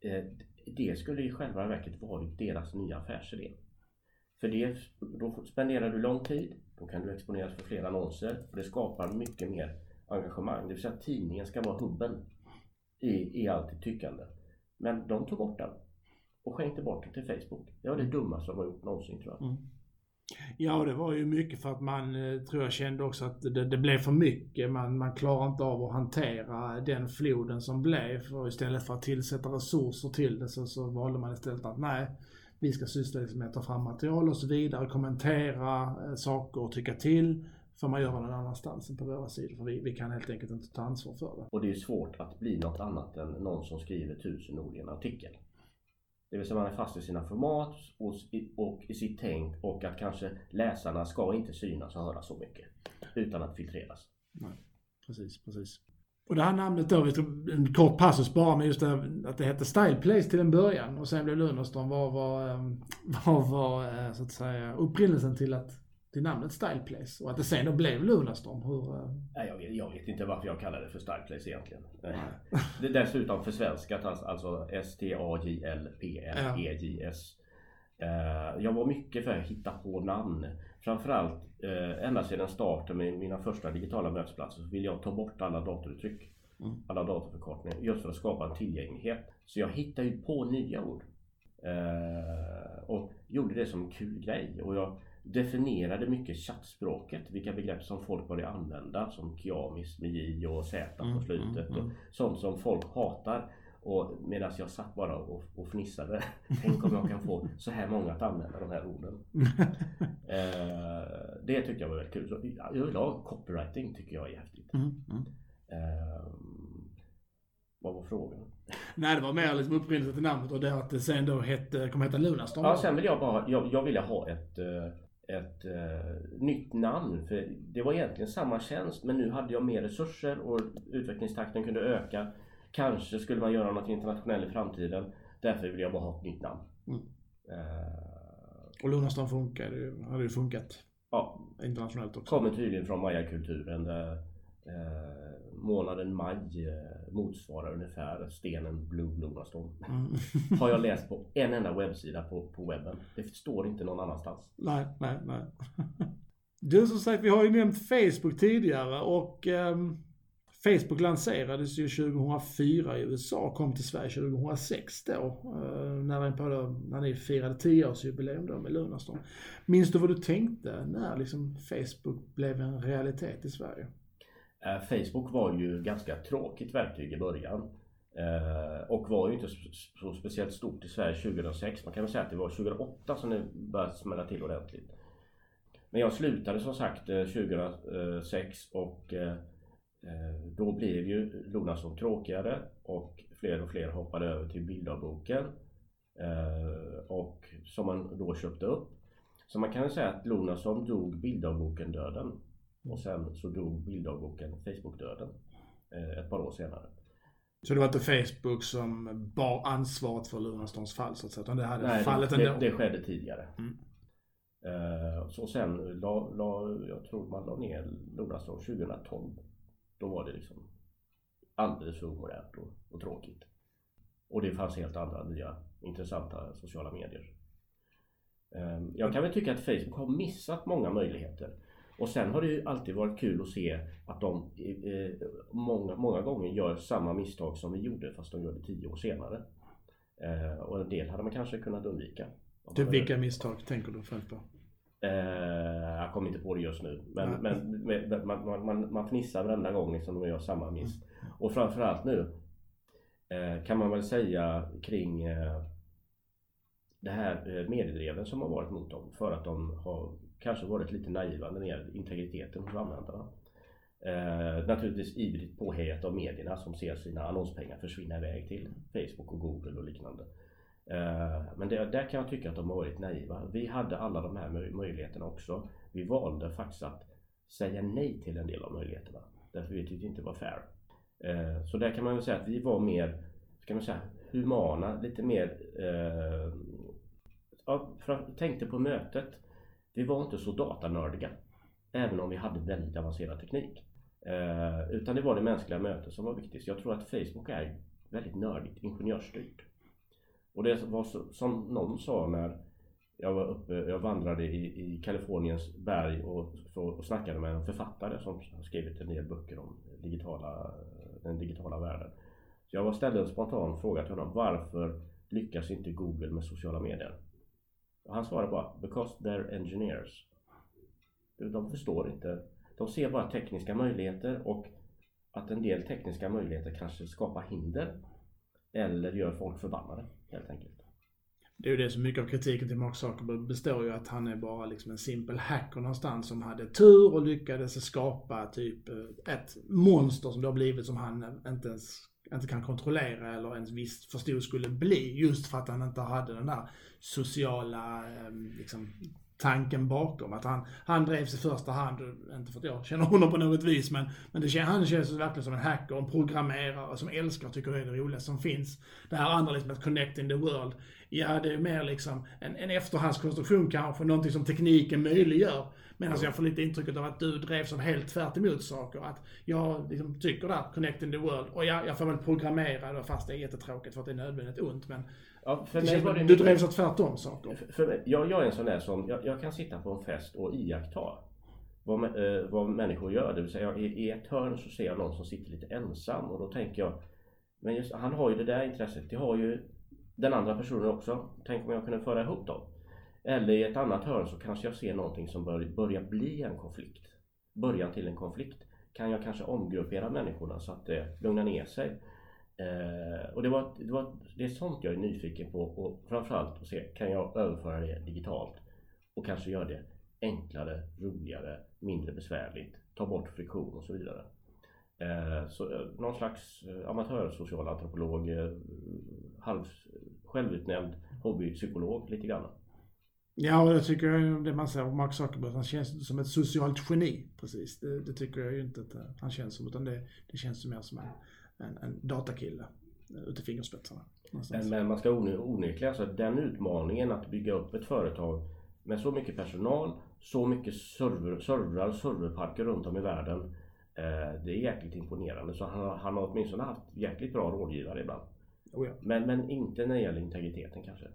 Eh, det skulle i själva verket varit deras nya affärsidé. För det, då spenderar du lång tid, då kan du exponeras för fler annonser och det skapar mycket mer engagemang. Det vill säga att tidningen ska vara hubben i, i allt tyckande. Men de tog bort den och skänkte bort den till Facebook. Det var det dummaste de har gjort någonsin tror jag. Mm. Ja, det var ju mycket för att man, eh, tror jag, kände också att det, det blev för mycket. Man, man klarar inte av att hantera den floden som blev. Och istället för att tillsätta resurser till det så, så valde man istället att nej, vi ska syssla liksom med att ta fram material och så vidare, kommentera eh, saker och tycka till. Får man göra någon annanstans än på våra sidor. För vi, vi kan helt enkelt inte ta ansvar för det. Och det är svårt att bli något annat än någon som skriver tusen ord i en artikel. Det vill säga man är fast i sina format och, och i sitt tänk och att kanske läsarna ska inte synas och höras så mycket. Utan att filtreras. Precis, precis. Och det här namnet då, en kort passus bara med just det, att det hette Style Place till en början och sen blev Lunarstorm. Vad var, ehm, vad var eh, så att säga upprinnelsen till att till namnet Style Place och att det sen då blev Lunarstorm? Hur, eh, Nej, jag, vet, jag vet inte varför jag kallar det för Starkplace egentligen. Det är dessutom försvenskat, alltså- alltså S-T-A-J-L-P-L-E-J-S. Eh, Jag var mycket för att hitta på namn. Framförallt eh, ända sedan starten med mina första digitala mötesplatser så vill jag ta bort alla datoruttryck. Mm. Alla datorförkortningar just för att skapa en tillgänglighet. Så jag hittade ju på nya ord. Eh, och gjorde det som en kul grej. Och jag definierade mycket chattspråket. Vilka begrepp som folk började använda. Som kiamis med J och Z på Mm, slutet. mm, mm. Och sånt som folk hatar. Och medan jag satt bara och, och fnissade. Tänk om jag kan få så här många att använda de här orden. Eh, det tyckte jag var väldigt kul. Så, överlag copywriting tycker jag är häftigt. mm, mm. Eh, vad var frågan? Nej, det var mer liksom upprinnelsen till namnet och det att det sen då hette, kom heta Lunarstorm. Ja, sen vill jag bara, jag, jag ville ha ett, eh, ett eh, nytt namn. För det var egentligen samma tjänst men nu hade jag mer resurser och utvecklingstakten kunde öka. Kanske skulle man göra något internationellt i framtiden. Därför vill jag bara ha ett nytt namn. Mm. och Lunarstorm funkar, hade ju funkat ja, internationellt också. Kommer tydligen från mayakulturen där eh, månaden maj eh, motsvarar ungefär stenen Blue Lunarstorm. Mm. Har jag läst på en enda webbsida på, på webben. Det står inte någon annanstans. Nej, nej, nej. Du som sagt, vi har ju nämnt Facebook tidigare och um, Facebook lanserades ju 2004 i USA och kom till Sverige 2006 då. Eh, när, på då, när ni firade 10-årsjubileum då med Lunarstorm. Minns du vad du tänkte när liksom Facebook blev en realitet i Sverige? Eh, Facebook var ju ganska tråkigt verktyg i början. Eh, och var ju inte så, speciellt stort i Sverige 2006. Man kan väl säga att det var 2008 som det började smälla till ordentligt. Men jag slutade som sagt 2006 och då blev ju Lunarstorm tråkigare och fler och fler hoppade över till bilddagboken. Eh, och som man då köpte upp. Så man kan säga att Lunarstorm dog bilddagboken döden. Och sen så dog bilddagboken Facebook-döden eh, ett par år senare. Så det var inte Facebook som bar ansvaret för Lunarstorms fall så att säga? Utan det hade Nej, fallet det, ändå? Det, det skedde tidigare. Mm. så sen la, la, jag tror man la ner Lunarstorm 2012. Då var det liksom alldeles för omodernt och, och tråkigt. Och det fanns helt andra nya intressanta sociala medier. Ehm, jag kan väl tycka att Facebook har missat många möjligheter. Och sen har det ju alltid varit kul att se att de eh, eh många, många gånger gör samma misstag som vi gjorde fast de gör det tio år senare. Ehm, och en del hade man kanske kunnat undvika. Du, vilka misstag tänker du främst på? Eh, jag kommer inte på det just nu. Men, men, men man, man, man fnissar varenda gång liksom de gör samma miss. Mm. Och framförallt nu eh, kan man väl säga kring eh, det här eh, mediedreven som har varit mot dem. För att de har kanske varit lite naiva när det gäller integriteten hos användarna. Eh, naturligtvis ivrigt påhejat av medierna som ser sina annonspengar försvinna iväg till Facebook och Google och liknande. Eh, men det, där kan jag tycka att de har varit naiva. Vi hade alla de här möjligheterna också. Vi valde faktiskt att säga nej till en del av möjligheterna. Därför vi tyckte inte det var fair. Eh, så där kan man väl säga att vi var mer, ska man säga, humana, lite mer eh, ja, tänkte på mötet. Vi var inte så datanördiga. Även om vi hade väldigt avancerad teknik. Utan det var det mänskliga mötet som var viktigt. Jag tror att Facebook är väldigt nördigt, ingenjörsstyrt. Och det var så, som någon sa när jag var uppe, jag vandrade i, i Kaliforniens berg och, och snackade med en författare som skrivit en del böcker om digitala, den digitala världen. Så jag ställde en spontan fråga till honom. Varför lyckas inte Google med sociala medier? Och han svarade bara Because they're engineers. De förstår inte. De ser bara tekniska möjligheter och att en del tekniska möjligheter kanske skapar hinder eller gör folk förbannade helt enkelt. Det är ju det som mycket av kritiken till Mark Zuckerberg består ju att han är bara liksom en simpel hacker någonstans som hade tur och lyckades skapa typ eh, ett monster som det har blivit som han inte ens inte kan kontrollera eller ens visst förstod skulle bli. Just för att han inte hade den där sociala eh, liksom, tanken bakom. Att han, han drevs i första hand, inte för att jag känner honom på något vis, men, men det, han känns verkligen som en hacker, en programmerare som älskar och tycker det är det roligaste som finns. Det här andra liksom, att connect in the world. Ja, det är mer liksom en, en efterhandskonstruktion kanske, någonting som tekniken möjliggör. Medan jag får lite intrycket av att du drevs av helt tvärt emot saker. Att jag liksom tycker där, connect in the world, och ja, jag får väl programmera då, fast det är jättetråkigt för att det är nödvändigt ont. Men Ja, för mig var det du drevs åt tvärtom saker. För, mig, jag, jag är en sån där som, jag, jag, kan sitta på en fest och iaktta vad, eh, vad människor gör. Det vill säga i, i ett hörn så ser jag någon som sitter lite ensam och då tänker jag Men just, han har ju det där intresset. Det har ju den andra personen också. Tänk om jag kunde föra ihop dem. Eller i ett annat hörn så kanske jag ser någonting som bör, börjar bli en konflikt. Början till en konflikt. Kan jag kanske omgruppera människorna så att det lugnar ner sig. Eh, och det, var, det, var, det är sånt jag är nyfiken på och framförallt att se, kan jag överföra det digitalt? Och kanske göra det enklare, roligare, mindre besvärligt, ta bort friktion och så vidare. Eh, så eh, någon slags eh, amatörsocialantropolog, eh, halv, självutnämnd hobbypsykolog lite grann. Ja, jag tycker det man säger om Mark Zuckerberg. Han känns som ett socialt geni precis. Det, det tycker jag ju inte att eh, han känns som. Utan det, det känns mer som en, en, en datakille ute i fingerspetsarna. Men, men man ska onekligen, alltså den utmaningen att bygga upp ett företag med så mycket personal, så mycket server, servrar, serverparker runt om i världen. Eh, det är jäkligt imponerande. Så han, han har åtminstone haft jäkligt bra rådgivare ibland. Oh ja. men, men inte när det gäller integriteten kanske.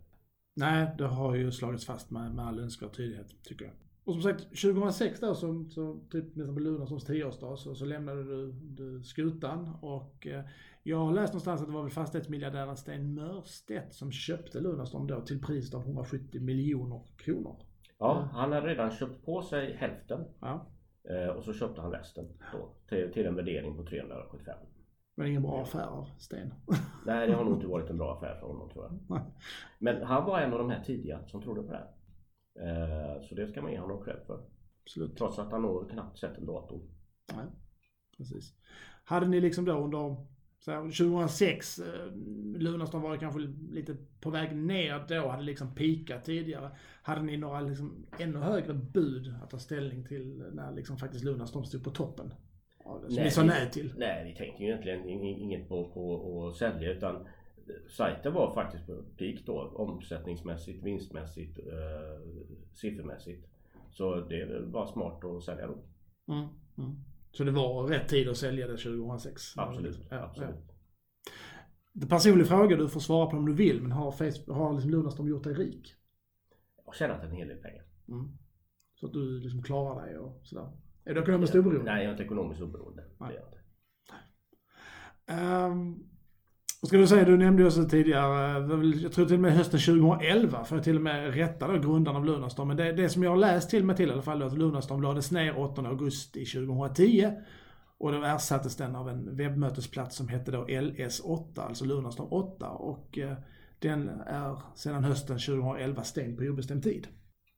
Nej, det har ju slagits fast med, med all önskvärd tydlighet, tycker jag. Och som sagt, 2006 då, så, så typ nästan på Lunarssons tioårsdag, så, så lämnade du, du skutan. Och eh, jag har läst någonstans att det var väl fastighetsmiljardären Sten Mörstedt som köpte Lunarstorm då till priset av 170 miljoner kronor. Ja, han hade redan köpt på sig hälften. Ja. Eh, och så köpte han resten då, till, till en värdering på 375. Men ingen bra affär av Sten. Nej, det har nog inte varit en bra affär för honom tror jag. Men han var en av de här tidiga som trodde på det här. Eh, så det ska man ge honom cred för. Absolut. Trots att han nog knappt sett en dator. Nej, precis. Hade ni liksom då under så här, 2006, eh, Lunarstorm var kanske lite på väg ner då, hade liksom pikat tidigare. Hade ni några liksom ännu högre bud att ta ställning till när liksom faktiskt Lunarstorm stod på toppen? Som nej, ni sa nej till? Nej, vi tänkte ju egentligen inget på, på att sälja utan sajten var faktiskt på peak då omsättningsmässigt, vinstmässigt, eh, siffermässigt. Så det var smart att sälja då. Mm, mm. Så det var rätt tid att sälja det 2006? Absolut. Ja, absolut. Ja. Det personlig fråga du får svara på om du vill, men har, Facebook, har liksom Lunarstorm gjort dig rik? Jag har tjänat en hel del pengar. Mm. Så att du liksom klarar dig och sådär? Är du ekonomiskt oberoende? Nej, jag är inte ekonomiskt oberoende. Nej. Det är jag inte. Um, ska du säga, du nämnde ju också tidigare, eh, jag tror till och med hösten 2011, för att till och med rätta då grundaren av Lunarstorm. Men det, det som jag har läst till mig till i alla fall, att Lunarstorm lades ner 8 augusti 2010. Och då ersattes den av en webbmötesplats som hette då LS8, alltså Lunarstorm 8. Och eh, den är sedan hösten 2011 stängd på obestämd tid.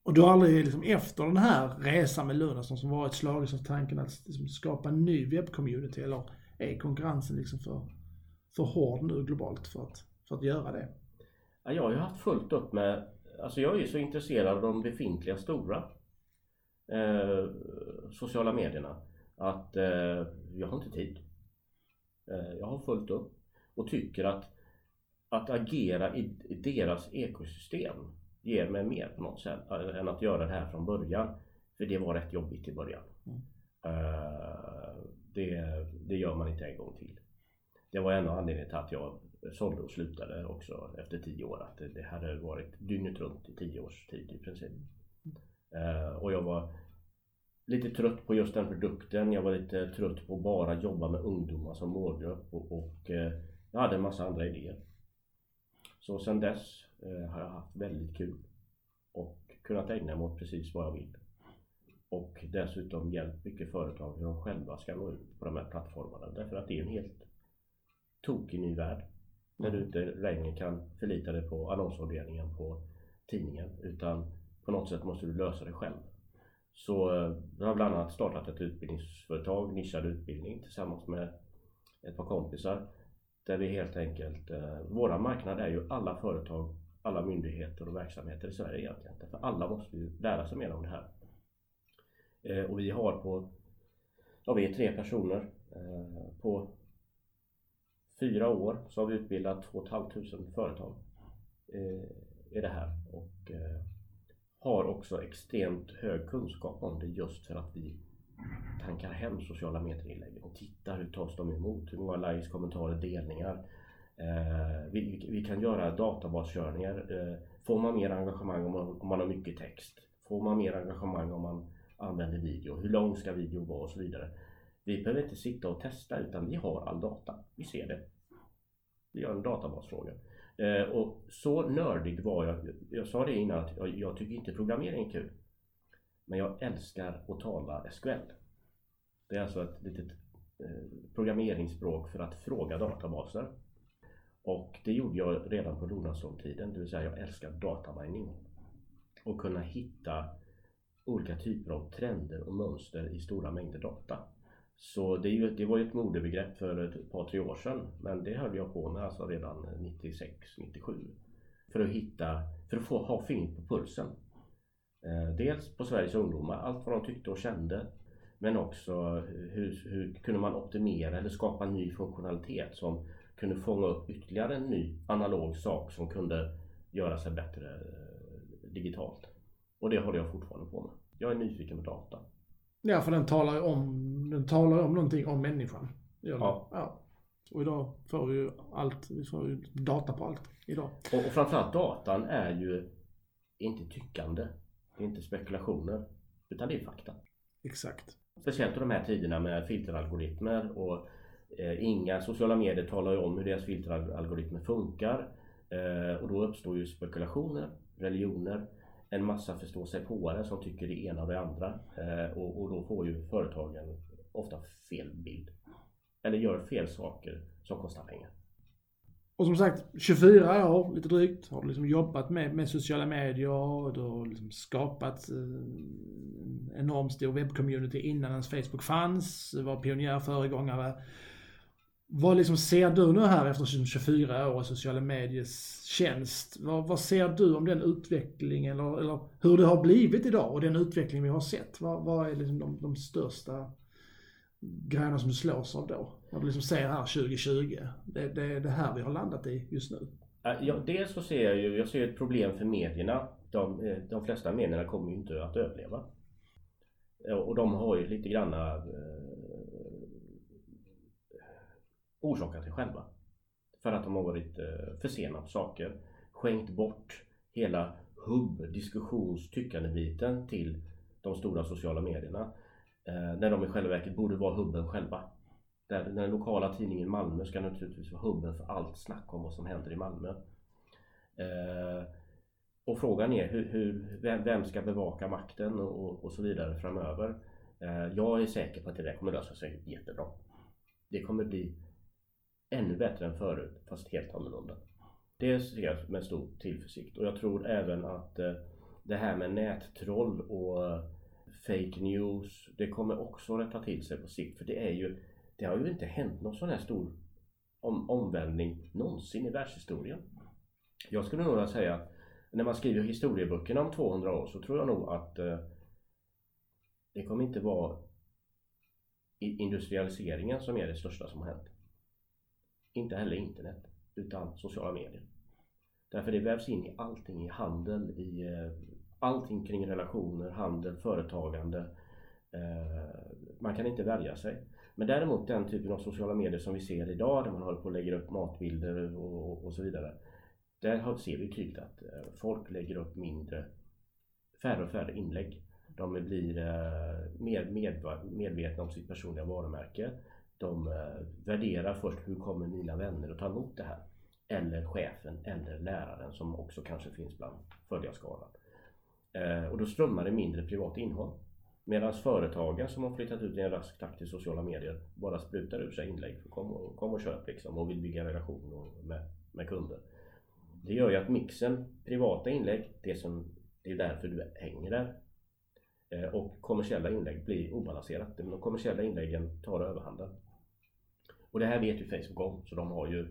Och du har aldrig liksom, efter den här resan med Lunarstorm som varit slagits av tanken att liksom, skapa en ny webbcommunity eller är konkurrensen liksom för för hård nu globalt för att, för att göra det? Ja, jag har ju haft fullt upp med, alltså jag är ju så intresserad av de befintliga stora eh, sociala medierna att eh, jag har inte tid. Eh, jag har fullt upp och tycker att att agera i, i deras ekosystem ger mig mer på något sätt äh, än att göra det här från början. För det var rätt jobbigt i början. Mm. Uh, det, det gör man inte en gång till det var en av anledningarna till att jag sålde och slutade också efter tio år. Att det, hade varit dygnet runt i tio års tid i princip. Uh, och jag var lite trött på just den produkten. Jag var lite trött på att bara jobba med ungdomar som målgrupp och, och eh, jag hade en massa andra idéer. Så sedan dess eh, har jag haft väldigt kul och kunnat ägna mig åt precis vad jag vill. Och dessutom hjälpt mycket företag hur de själva ska nå ut på de här plattformarna. Därför att det är en helt tokig ny värld. När du inte längre kan förlita dig på annonsavdelningen på tidningen utan på något sätt måste du lösa det själv. Så eh, jag har bland annat startat ett utbildningsföretag, nischad utbildning tillsammans med ett par kompisar. Där vi helt enkelt, eh, våra marknad är ju alla företag, alla myndigheter och verksamheter i Sverige egentligen. För alla måste ju lära sig mer om det här. Eh, och vi har på, ja vi är tre personer på fyra år så har vi utbildat 2 500 företag eh, i det här och eh, har också extremt hög kunskap om det just för att vi tankar hem sociala medier-inläggen och tittar hur tas de emot, hur många likes, kommentarer, delningar. Eh, vi, vi, kan göra databaskörningar. får man mer engagemang om man, om man har mycket text? Får man mer engagemang om man använder video? Hur lång ska video vara och så vidare. Vi behöver inte sitta och testa utan vi har all data. Vi ser det. Vi gör en databasfråga. Eh, och så nördig var jag. Jag sa det innan att jag, jag tycker inte programmering är kul. Men jag älskar att tala SQL. Det är alltså ett litet eh, programmeringsspråk för att fråga databaser. Och det gjorde jag redan på Donaldson-tiden, det vill säga jag älskar datamining. Och kunna hitta olika typer av trender och mönster i stora mängder data. Så det, ju, det var ju ett modebegrepp för ett par, tre år sedan. Men det höll jag på med alltså redan 96, 97. För att hitta, för att få ha fingret på pulsen. Eh, dels på Sveriges ungdomar, allt vad de tyckte och kände. Men också hur, hur kunde man optimera eller skapa ny funktionalitet som kunde fånga upp ytterligare en ny analog sak som kunde göra sig bättre eh, digitalt. Och det håller jag fortfarande på med. Jag är nyfiken på data. Ja, för den talar om, den talar om någonting om människan. Ja. ja. Och idag får vi ju allt, vi får ju data på allt idag. Och, och framförallt datan är ju inte tyckande. Det är inte spekulationer. Utan det är fakta. Exakt. Speciellt i de här tiderna med filteralgoritmer och eh, inga sociala medier talar ju om hur deras filteralgoritmer funkar. Eh, och då uppstår ju spekulationer, religioner, en massa förståsigpåare som tycker det ena och det andra. Eh, och, och då får ju företagen ofta fel bild. Eller gör fel saker som kostar pengar. Och som sagt, 24 år lite drygt har du liksom jobbat med, med sociala medier och du har liksom skapat eh, en enormt stor webbcommunity innan ens Facebook fanns. Du var pionjär, föregångare. Vad liksom ser du nu här efter 24 år i sociala mediers tjänst? Vad, vad ser du om den utvecklingen eller, eller, hur det har blivit idag och den utveckling vi har sett? Vad, vad är liksom de, de största grejerna som du slås av då? Vad du liksom ser här 2020, det, det är det här vi har landat i just nu. Ja, dels så ser jag ju jag ser ett problem för medierna. De, eh, de flesta medierna kommer ju inte att överleva. Och de har ju lite granna eh, orsakat det själva. För att de har varit eh, försenat för sena på saker. Skänkt bort hela hubb, diskussions, tyckandebiten till de stora sociala medierna. Eh, när de i själva verket borde vara hubben själva. Där den lokala tidningen Malmö ska naturligtvis vara hubben för allt snack om vad som händer i Malmö. Eh, och frågan är hur, hur, vem ska bevaka makten och, och så vidare framöver. Jag är säker på att det där kommer lösa sig jättebra. Det kommer bli ännu bättre än förut fast helt annorlunda. Det ser jag med stor tillförsikt och jag tror även att eh, det här med nättroll och eh, fake news det kommer också rätta till sig på sikt för det är ju det har ju inte hänt någon sån här stor om, omvälvning någonsin i världshistorien. Jag skulle nog säga att när man skriver historieböckerna om 200 år så tror jag nog att eh, det kommer inte vara industrialiseringen som är det största som har hänt. Inte heller internet, utan sociala medier. Därför det vävs in i allting, i handel, i eh, allting kring relationer, handel, företagande. Eh, man kan inte värja sig. Men däremot den typen av sociala medier som vi ser idag, där man håller på och lägger upp matbilder och, och så vidare. Där ser vi tydligt att eh, folk lägger upp mindre, färre och färre inlägg. De blir mer medvetna om sitt personliga varumärke. De eh, värderar först hur kommer mina vänner att ta emot det här? Eller chefen eller läraren som också kanske finns bland följarskaran. Eh, och då strömmar det mindre privat innehåll. Medan företagen som har flyttat ut i en rask takt till sociala medier bara sprutar ur sig inlägg. Kom och, kom och köp liksom och vill bygga relation med, med kunder. Det gör ju att mixen privata inlägg, det, som, det är därför du hänger där. Eh, och kommersiella inlägg blir obalanserat. De kommersiella inläggen tar överhanden. Och det här vet ju Facebook om så de har ju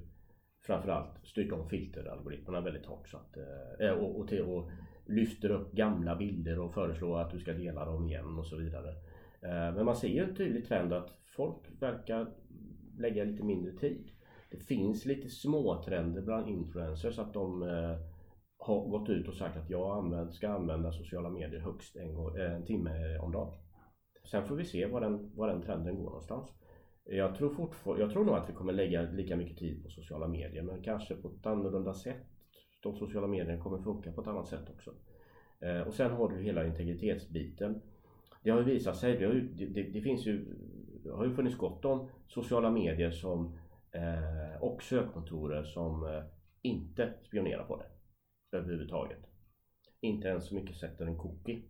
framförallt styrt om filteralgoritmerna väldigt hårt så att, äh, och, och, till, och lyfter upp gamla bilder och föreslår att du ska dela dem igen och så vidare. Äh, men man ser ju en tydlig trend att folk verkar lägga lite mindre tid. Det finns lite små trender bland influencers att de äh, har gått ut och sagt att jag ska använda sociala medier högst en, en timme om dagen. Sen får vi se var den, var den trenden går någonstans. Jag tror, fortfar- jag tror nog att vi kommer lägga lika mycket tid på sociala medier men kanske på ett annorlunda sätt. De sociala medierna kommer funka på ett annat sätt också. Eh, och sen har du hela integritetsbiten. Det har ju visat sig, det, ju, det, det finns ju, det har ju funnits gott om sociala medier som, eh, och sökmotorer som eh, inte spionerar på det överhuvudtaget. Inte ens så mycket sätter en cookie.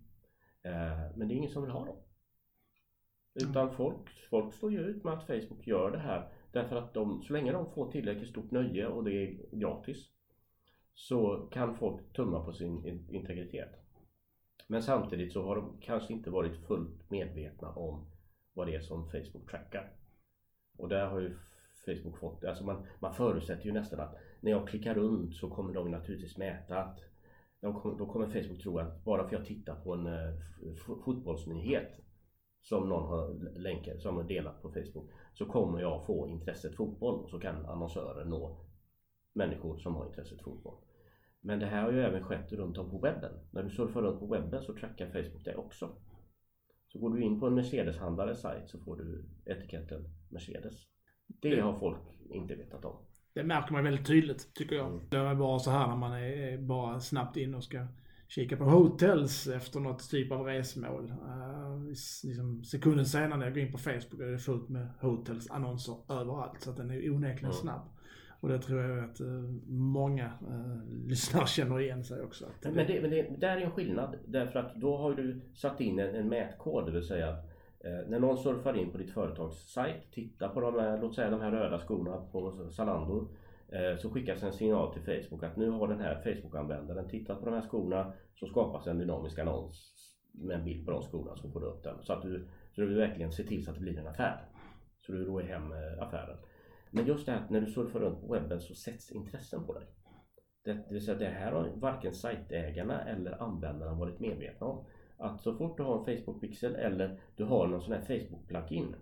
Eh, men det är ingen som vill ha dem. Utan folk, folk står ju ut med att Facebook gör det här därför att de, så länge de får tillräckligt stort nöje och det är gratis så kan folk tumma på sin integritet. Men samtidigt så har de kanske inte varit fullt medvetna om vad det är som Facebook trackar. Och där har ju Facebook fått, alltså man, man förutsätter ju nästan att när jag klickar runt så kommer de naturligtvis mäta att då kommer Facebook tro att bara för att jag tittar på en eh, fotbollsnyhet som någon har länkat, som har delat på Facebook så kommer jag få intresset fotboll och så kan annonsörer nå människor som har intresset fotboll. Men det här har ju även skett runt om på webben. När du surfar runt på webben så trackar Facebook det också. Så går du in på en Mercedes-handlares sajt så får du etiketten Mercedes. Det har folk inte vetat om. Det märker man väldigt tydligt tycker jag. Mm. Det är bara så här när man är bara snabbt in och ska kika på hotels efter något typ av resmål. Uh, liksom sekunden senare när jag går in på Facebook är det fullt med hotels-annonser överallt. Så att den är onekligen mm. snabb. Och det tror jag att uh, många uh, lyssnare känner igen sig också. Men, men, det, men det, där är en skillnad. Därför att då har du satt in en, en mätkod. Det vill säga eh, när någon surfar in på ditt företags sajt, tittar på de här, låt säga de här röda skorna på Zalando. Eh, så skickas en signal till Facebook att nu har den här Facebook-användaren tittat på de här skorna. Så skapas en dynamisk annons med en bild på de skorna så får du upp den. Så att du, så du verkligen ser till så att det blir en affär. Så du rår hem eh, affären. Men just det här att när du surfar runt på webben så sätts intressen på dig. Det, det vill säga det här har varken sajtägarna eller användarna varit medvetna om. Att så fort du har en Facebook-pixel eller du har någon sån här Facebook-plugin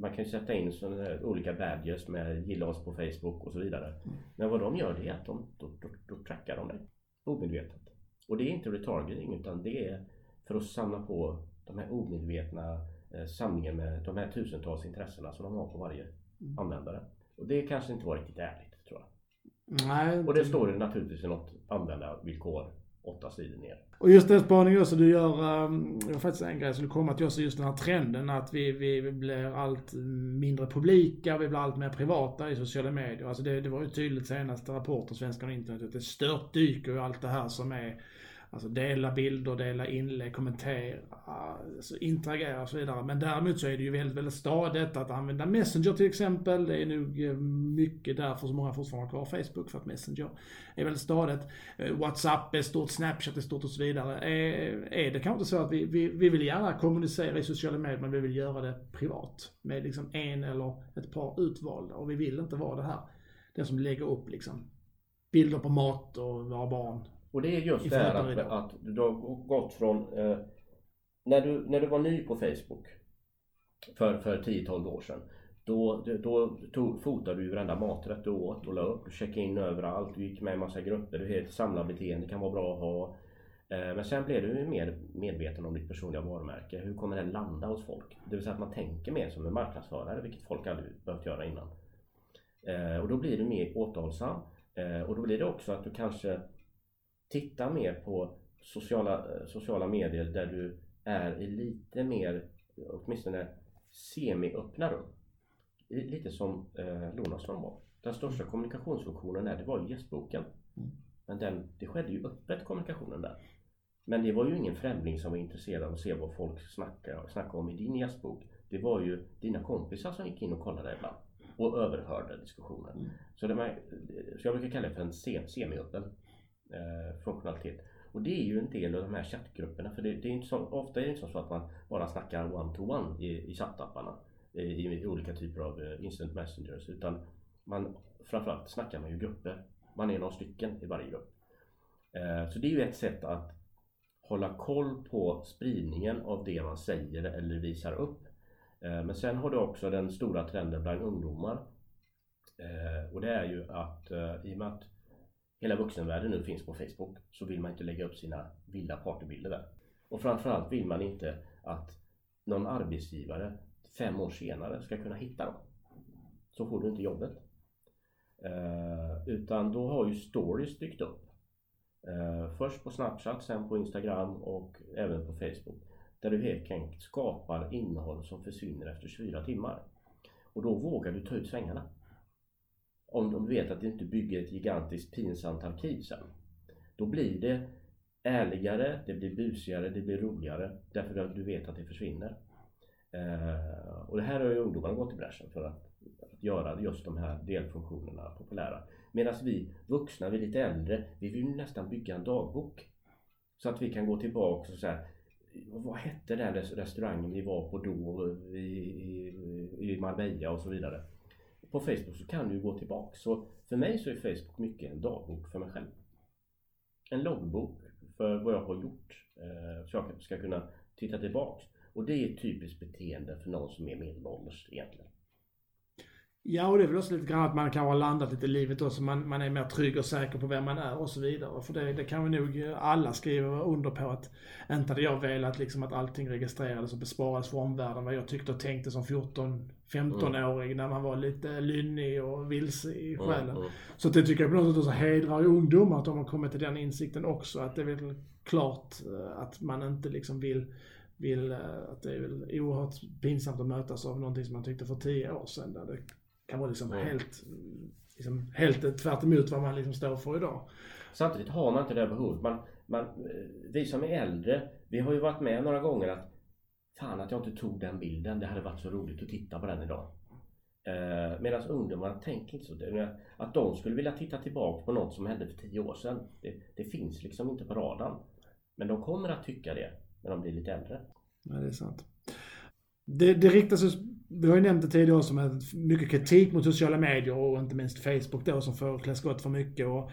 man kan ju sätta in här olika badges med gilla oss på Facebook och så vidare. Mm. Men vad de gör det är att de, då, då, då trackar de dig omedvetet. Och det är inte retargeting utan det är för att samla på de här omedvetna eh, samlingen med de här tusentals intressena som de har på varje mm. användare. Och det kanske inte var riktigt ärligt tror jag. Nej, och det står det naturligtvis i något användarvillkor åtta sidor ner. Och just den spaningen också du gör, um, det var faktiskt en grej som skulle komma till oss, just den här trenden att vi, vi blir allt mindre publika, vi blir allt mer privata i sociala medier. Alltså det, det var ju tydligt senaste rapporten, Svenskarna och internet, att det störtdyker ju allt det här som är Alltså dela bilder, dela inlägg, kommentera, alltså interagera och så vidare. Men däremot så är det ju väldigt, väldigt stadigt att använda Messenger till exempel. Det är nog eh, mycket därför som många fortfarande har kvar Facebook, för att Messenger är väldigt stadigt. Eh, WhatsApp är stort, Snapchat är stort och så vidare. Är, är det kanske inte så att vi, vi, vi vill gärna kommunicera i sociala medier, men vi vill göra det privat. Med liksom en eller ett par utvalda. Och vi vill inte vara det här, den som lägger upp liksom bilder på mat och våra barn och det är just det här att, att du har gått från eh, när, du, när du var ny på Facebook för, för 10-12 år sedan då, då tog, fotade du varenda maträtt du åt och la upp. Du checkade in överallt, du gick med i massa grupper. Du helt samlarbeteende kan vara bra att ha. Eh, men sen blev du mer medveten om ditt personliga varumärke. Hur kommer det landa hos folk? Det vill säga att man tänker mer som en marknadsförare, vilket folk aldrig behövt göra innan. Eh, och då blir du mer återhållsam. Eh, och då blir det också att du kanske titta mer på sociala, sociala medier där du är i lite mer, åtminstone semi-öppna rum. Lite som eh, Lunarstorm var. Den största kommunikationsfunktionen där, det var ju gästboken. Mm. Men den, det skedde ju öppet kommunikationen där. Men det var ju ingen främling som var intresserad av att se vad folk snackade, snackade om i din gästbok. Det var ju dina kompisar som gick in och kollade ibland och överhörde diskussionen. Mm. Så, det var, så jag brukar kalla det för en semi-öppen eh, funktionalitet. Och det är ju en del av de här chattgrupperna. För det, det är inte så, ofta är det inte så att man bara snackar one-to-one -one i, i chattapparna. I, I, olika typer av eh, instant messengers. Utan man, framförallt snackar man ju grupper. Man är några stycken i varje grupp. Eh, så det är ju ett sätt att hålla koll på spridningen av det man säger eller visar upp. Eh, men sen har du också den stora trenden bland ungdomar. Eh, och det är ju att eh, i och med att hela vuxenvärlden nu finns på Facebook så vill man inte lägga upp sina vilda partybilder där. Och framförallt vill man inte att någon arbetsgivare fem år senare ska kunna hitta dem. Så får du inte jobbet. Eh, utan då har ju stories dykt upp. Eh, först på Snapchat, sen på Instagram och även på Facebook. Där du helt enkelt skapar innehåll som försvinner efter 24 timmar. Och då vågar du ta ut svängarna om de vet att du inte bygger ett gigantiskt pinsamt arkiv sen. Då blir det ärligare, det blir busigare, det blir roligare därför att du vet att det försvinner. Eh, och det här har ju ungdomarna gått i bräschen för att, att göra just de här delfunktionerna populära. Medan vi vuxna, vi lite äldre, vi vill nästan bygga en dagbok. Så att vi kan gå tillbaka och säga vad hette den restaurangen vi var på då i, i, i Marbella och så vidare på Facebook så kan du gå tillbaka. Så för mig så är Facebook mycket en dagbok för mig själv. en loggbok för vad jag har gjort. Eh, så jag ska kunna titta tillbaks. Och det är ett typiskt beteende för någon som är medelålders egentligen. Ja, och det är väl också lite grann att man kan ha landat lite i livet också. Man, man är mer trygg och säker på vem man är och så vidare. För det, det kan vi nog alla skriva under på att inte hade jag velat liksom att allting registrerades och besparades för omvärlden. Vad jag tyckte och tänkte som 14-15-åring mm. när man var lite lynnig och vilse i mm, själen. Mm, mm. Så det tycker jag på något sätt också hedrar ungdomar att de har kommit till den insikten också. Att det är väl klart eh, att man inte liksom vill vill, eh, att det är väl oerhört pinsamt att mötas av någonting som man tyckte för tio år sedan. Där det kan vara liksom mm. helt, liksom, helt tvärt emot vad man liksom står för idag. Samtidigt har man inte det behovet. Man, man, vi som är äldre, vi har ju varit med några gånger att Fan att jag inte tog den bilden, det hade varit så roligt att titta på den idag. Eh, Medan ungdomarna tänker inte så. Att de skulle vilja titta tillbaka på något som hände för tio år sedan. Det, det finns liksom inte på radarn. Men de kommer att tycka det när de blir lite äldre. Ja, det är sant. Det, det riktas vi har ju nämnt det tidigare som med mycket kritik mot sociala medier och inte minst Facebook då som får klä skott för mycket. Och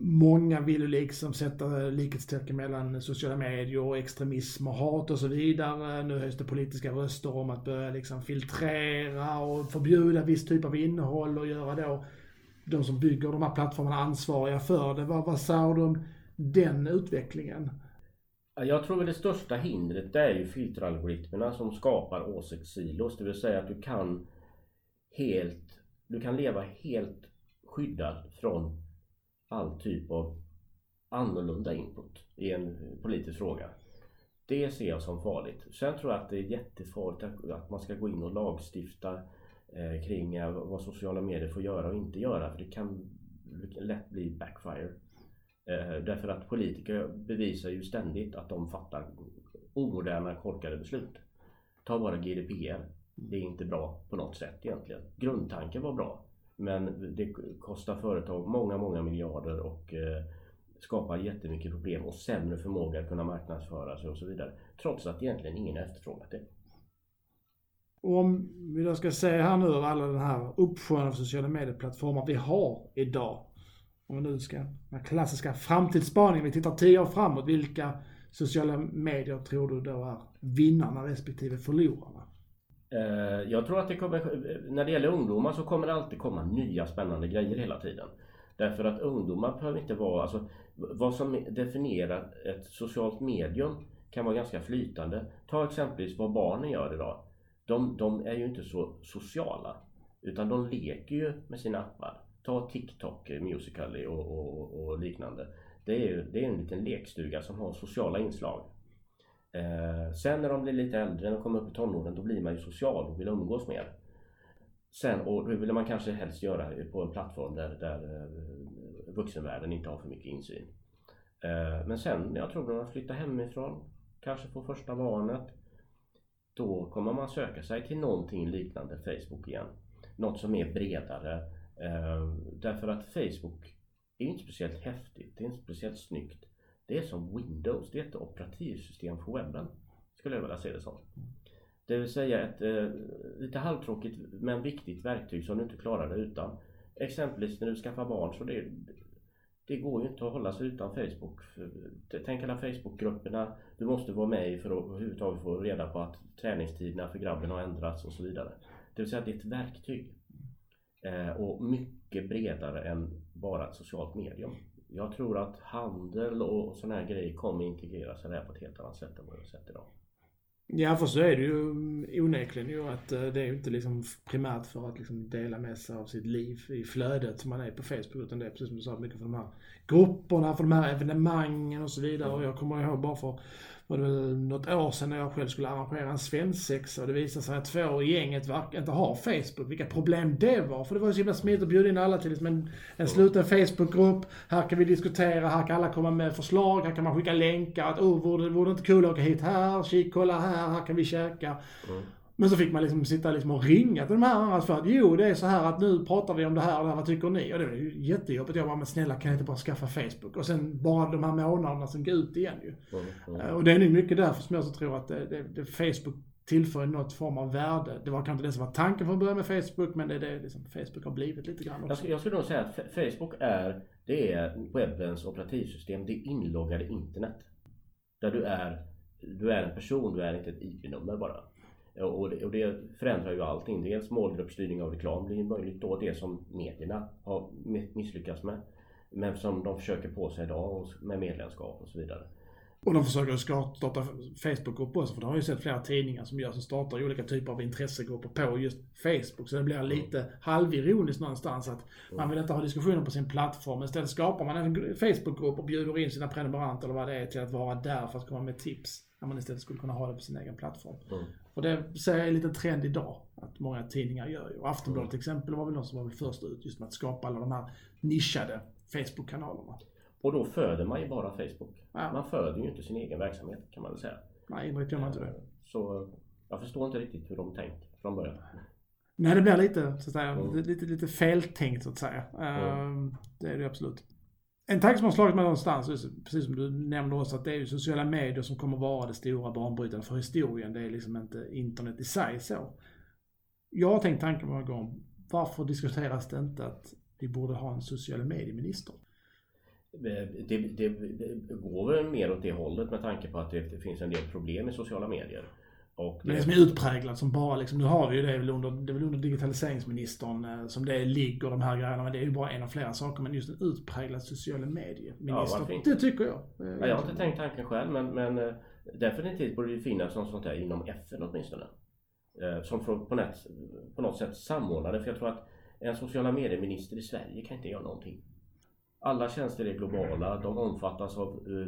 många vill ju liksom sätta likhetstecken mellan sociala medier och extremism och hat och så vidare. Nu höjs det politiska röster om att börja liksom filtrera och förbjuda viss typ av innehåll och göra då de som bygger de här plattformarna ansvariga för det. Vad, vad säger du om den utvecklingen? Jag tror att det största hindret det är ju filteralgoritmerna som skapar åsiktssilos. Det vill säga att du kan helt, du kan leva helt skyddad från all typ av annorlunda input i en politisk fråga. Det ser jag som farligt. Sen tror jag att det är jättefarligt att, man ska gå in och lagstifta eh, kring vad sociala medier får göra och inte göra. För det kan lätt bli backfire. Eh, därför att politiker bevisar ju ständigt att de fattar omoderna, korkade beslut. Ta bara GDPR. Det är inte bra på något sätt egentligen. Grundtanken var bra. Men det kostar företag många, många miljarder och eh, skapar jättemycket problem och sämre förmåga att kunna marknadsföra sig och så vidare. Trots att egentligen ingen efterfrågat det. Om vi då ska se här nu av alla den här uppsjön av sociala medieplattformar vi har idag om vi nu ska, den klassiska framtidsspaningen, vi tittar tio år framåt, vilka sociala medier tror du då är vinnarna respektive förlorarna? Eh, jag tror att det kommer, när det gäller ungdomar så kommer det alltid komma nya spännande grejer hela tiden. Därför att ungdomar behöver inte vara, alltså vad som definierar ett socialt medium kan vara ganska flytande. Ta exempelvis vad barnen gör idag. De, de är ju inte så sociala. Utan de leker ju med sina appar. Ta TikTok, eh, Musical.ly och, och, och, liknande. Det är, det är en liten lekstuga som har sociala inslag. Eh, sen när de blir lite äldre när de kommer upp i tonåren då blir man ju social och vill umgås mer. Sen, och det vill man kanske helst göra på en plattform där, där eh, vuxenvärlden inte har för mycket insyn. Eh, men sen, jag tror när man flyttar hemifrån, kanske får första barnet. Då kommer man söka sig till någonting liknande Facebook igen. Något som är bredare Ehm, därför att Facebook är inte speciellt häftigt, det är inte speciellt snyggt. Det är som Windows, det är ett operativsystem för webben. Skulle jag vilja se det som. Det vill säga ett eh, lite halvtråkigt men viktigt verktyg som du inte klarar dig utan. Exempelvis när du skaffar barn så det, det går ju inte att hålla sig utan Facebook. Tänk alla Facebookgrupperna du måste vara med i för att överhuvudtaget få reda på att träningstiderna för grabben har ändrats och så vidare. Det vill säga att det är ett verktyg. Eh, och mycket bredare än bara ett socialt medium. Jag tror att handel och sådana här grejer kommer integreras i det här på ett helt annat sätt än vad vi har sett idag. Ja, för så är det ju onekligen ju att eh, det är ju inte liksom primärt för att liksom dela med sig av sitt liv i flödet som man är på Facebook utan det är precis som du sa, mycket för de här grupperna, för de här evenemangen och så vidare. Och jag kommer ihåg bara för var det något år sedan när jag själv skulle arrangera en svensexa och det visade sig att två i gänget inte har Facebook. Vilka problem det var. För det var ju så himla smidigt att bjuda in alla till liksom en, en sluten Facebookgrupp. Här kan vi diskutera, här kan alla komma med förslag, här kan man skicka länkar. Att oh, vore, vore det inte kul att åka hit här? Kik, kolla här, här kan vi käka. Mm. Men så fick man liksom sitta liksom och ringa till de här andra för att jo, det är så här att nu pratar vi om det här och det här, vad tycker ni? Och det var ju jättejobbigt. Jag bara, men snälla kan jag inte bara skaffa Facebook? Och sen bara de här månaderna som går ut igen ju. Mm, mm. Och det är nog mycket därför som jag så tror att det, det, det Facebook tillför något form av värde. Det var kanske det som var tanken från början med Facebook men det är det liksom Facebook har blivit lite grann också. Jag, skulle, jag skulle nog säga att Facebook är, det är webbens operativsystem, det inloggade internet. Där du är, du är en person, du är inte ett IP-nummer bara. Och det, och det, förändrar ju allting. Dels målgruppsstyrning av reklam blir möjligt då. Det som medierna har misslyckats med. Men som de försöker på sig idag med medlemskap och så vidare. Och de försöker starta Facebookgrupper också, för det har ju sett flera tidningar som gör, som startar olika typer av intressegrupper på just Facebook. Så det blir lite mm. halvironiskt någonstans att mm. man vill inte ha diskussioner på sin plattform. Istället skapar man en Facebookgrupp och bjuder in sina prenumeranter eller vad det är till att vara där för att komma med tips. När man istället skulle kunna ha det på sin egen plattform. Mm. Och det ser jag är en liten trend idag, att många tidningar gör ju. Och Aftonbladet till exempel var väl de som var först ut just med att skapa alla de här nischade Facebook-kanalerna. Och då föder man ju bara Facebook. Ja. Man föder ju inte sin egen verksamhet kan man väl säga. Nej, indirekt gör man inte det. Så jag förstår inte riktigt hur de tänkt från början. Nej, det blir lite, så att säga, mm. lite, lite feltänkt så att säga. Mm. Det är det absolut. En tanke som har slagit mig någonstans, precis som du nämnde också, att det är ju sociala medier som kommer vara det stora banbrytande för historien. Det är liksom inte internet i sig så. Jag har tänkt tanken många gånger, varför diskuteras det inte att vi borde ha en sociala medieminister? Det, det, det, går väl mer åt det hållet med tanke på att det, finns en del problem i sociala medier. Och det, det som är utpräglat som bara liksom, nu har vi ju det väl under, det är väl under digitaliseringsministern eh, som det ligger de här grejerna. Men det är ju bara en av flera saker. Men just en utpräglad sociala medieminister. Ja, det tycker jag. Ja, jag har inte tänkt tanken själv men, men eh, definitivt borde det finnas något sånt där inom FN åtminstone. Eh, som får på, nät, på något sätt samordna det. För jag tror att en sociala medieminister i Sverige kan inte göra någonting. Alla tjänster är globala. De omfattas av uh,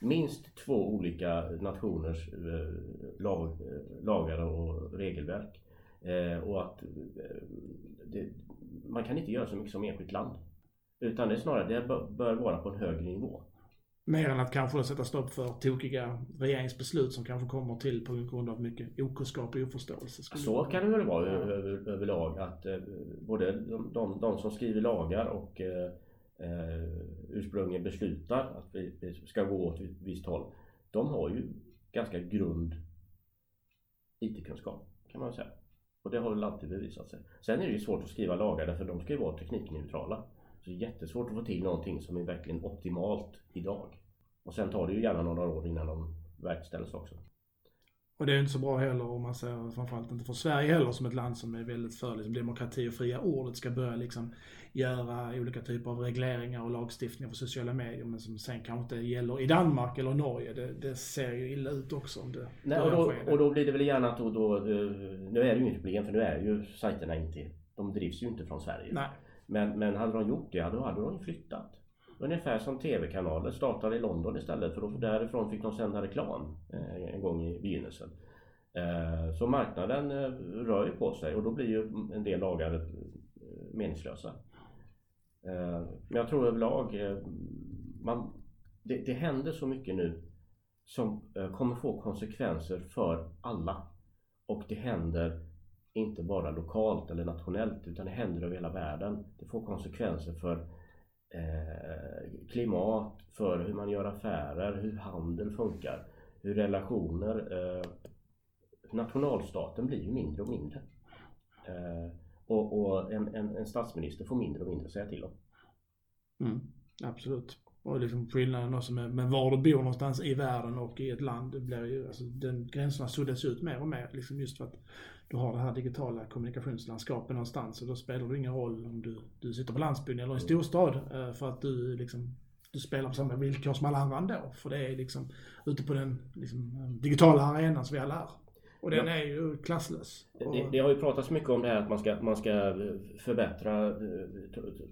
minst två olika nationers uh, lag, lagar och regelverk. och att det, man kan inte göra så mycket som enskilt land. Utan det är snarare, det bör vara på en högre nivå. Mer än att kanske sätta stopp för tokiga regeringsbeslut som kanske kommer till på grund av mycket okunskap och oförståelse. Så kan det väl vara över, överlag att eh, både de, de, de, som skriver lagar och eh, ursprungligen beslutar att vi, vi, ska gå åt ett visst håll. De har ju ganska grund IT-kunskap kan man säga. Och det har väl alltid bevisat sig. Sen är det ju svårt att skriva lagar därför de ska ju vara teknikneutrala. Så det är jättesvårt att få till någonting som är verkligen optimalt idag. Och sen tar det ju gärna några år innan de verkställs också. Och det är inte så bra heller om man säger framförallt inte för Sverige heller som ett land som är väldigt för liksom, demokrati och fria ordet ska börja liksom göra olika typer av regleringar och lagstiftningar för sociala medier men som sen kanske inte gäller i Danmark eller Norge. Det, det ser ju illa ut också om det Nej, och, då, och då blir det väl gärna att då, då, eh, nu är det ju inget problem för nu är ju sajterna inte, de drivs ju inte från Sverige. Nej. Men, men hade de gjort det, då hade de flyttat. Ungefär som TV-kanaler startade i London istället för därifrån fick de sända reklam eh, en gång i begynnelsen. Eh, så marknaden eh, rör ju på sig och då blir ju en del lagar meningslösa. Men jag tror överlag, man, det, det händer så mycket nu som kommer få konsekvenser för alla. Och det händer inte bara lokalt eller nationellt utan det händer över hela världen. Det får konsekvenser för eh, klimat, för hur man gör affärer, hur handel funkar, hur relationer... Eh, nationalstaten blir ju mindre och mindre. Eh, och, och en, en, en, statsminister får mindre och mindre att säga till om. Mm, absolut. Och liksom skillnaden också med, med var du bor någonstans i världen och i ett land. Det blir ju, alltså, den gränserna suddas ut mer och mer. Liksom just för att du har det här digitala kommunikationslandskapet någonstans och då spelar det ingen roll om du, du sitter på landsbygden eller i storstad eh, för att du liksom du spelar på samma villkor som alla andra ändå. För det är liksom ute på den liksom, digitala arenan som vi alla är. Och den ja. är ju klasslös. Det, det, har ju pratats mycket om det här att man ska, man ska förbättra eh,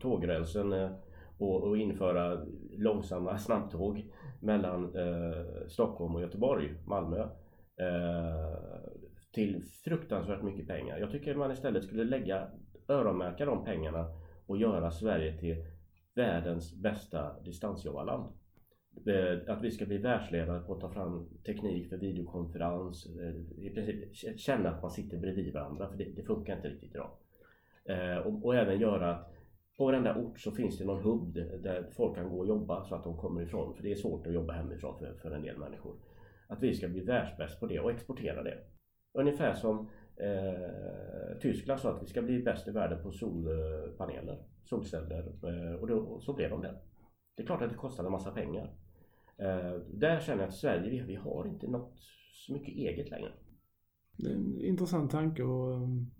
tågrälsen eh, och, och införa långsamma snabbtåg mellan eh, Stockholm och Göteborg, Malmö. Eh, till fruktansvärt mycket pengar. Jag tycker man istället skulle lägga, öronmärka de pengarna och göra Sverige till världens bästa distansjobbarland. Eh, att vi ska bli världsledare på att ta fram teknik för videokonferens. Eh, I princip känna att man sitter bredvid varandra för det, det funkar inte riktigt idag. Eh, och, och, även göra att på varenda ort så finns det någon hubb där folk kan gå och jobba så att de kommer ifrån. För det är svårt att jobba hemifrån för, för en del människor. att vi ska bli världsbäst på det och exportera det. Ungefär som eh, Tyskland sa att vi ska bli bäst i världen på solpaneler, solceller eh, och då, så blev de det. Det är klart att det kostar en massa pengar. Eh, där känner jag att Sverige, vi, vi har inte något så mycket eget längre. Det är en intressant tanke och um,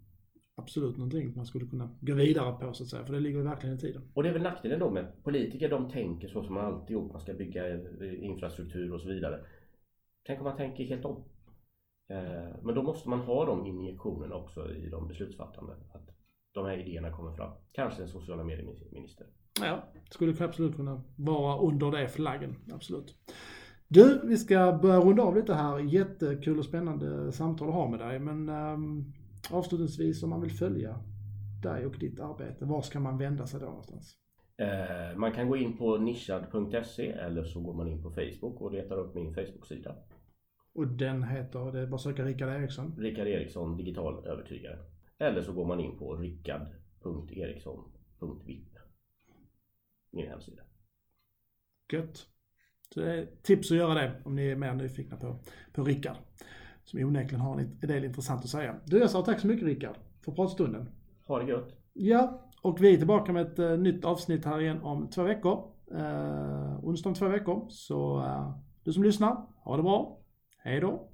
absolut någonting man skulle kunna gå vidare på så att säga, för det ligger verkligen i tiden. Och det är väl nackdelen då med politiker, de tänker så som man alltid gjort, man ska bygga eh, infrastruktur och så vidare. Tänk om man tänker helt om. Eh, men då måste man ha de injektionerna också i de beslutsfattande. Att de här idéerna kommer fram. Kanske en sociala medieminister. Ja, skulle absolut kunna vara under det flaggen. Absolut. Du, vi ska börja runda av lite här. Jättekul och spännande samtal att ha med dig. Men um, avslutningsvis om man vill följa dig och ditt arbete, var ska man vända sig då någonstans? Eh, man kan gå in på nischad.se eller så går man in på Facebook och letar upp min Facebook-sida. Och den heter, det är bara att söka Rickard Eriksson? Rickard Eriksson, digital övertygare. Eller så går man in på rickard.eriksson.vip. Min hemsida. Gött. Så det är tips att göra det om ni är mer nyfikna på, på Rickard. Som onekligen har en del intressant att säga. Du, jag sa tack så mycket Rickard för pratstunden. Ha det gött. Ja, och vi är tillbaka med ett uh, nytt avsnitt här igen om två veckor. Uh, onsdag om två veckor. Så uh, du som lyssnar, ha det bra. Hej då!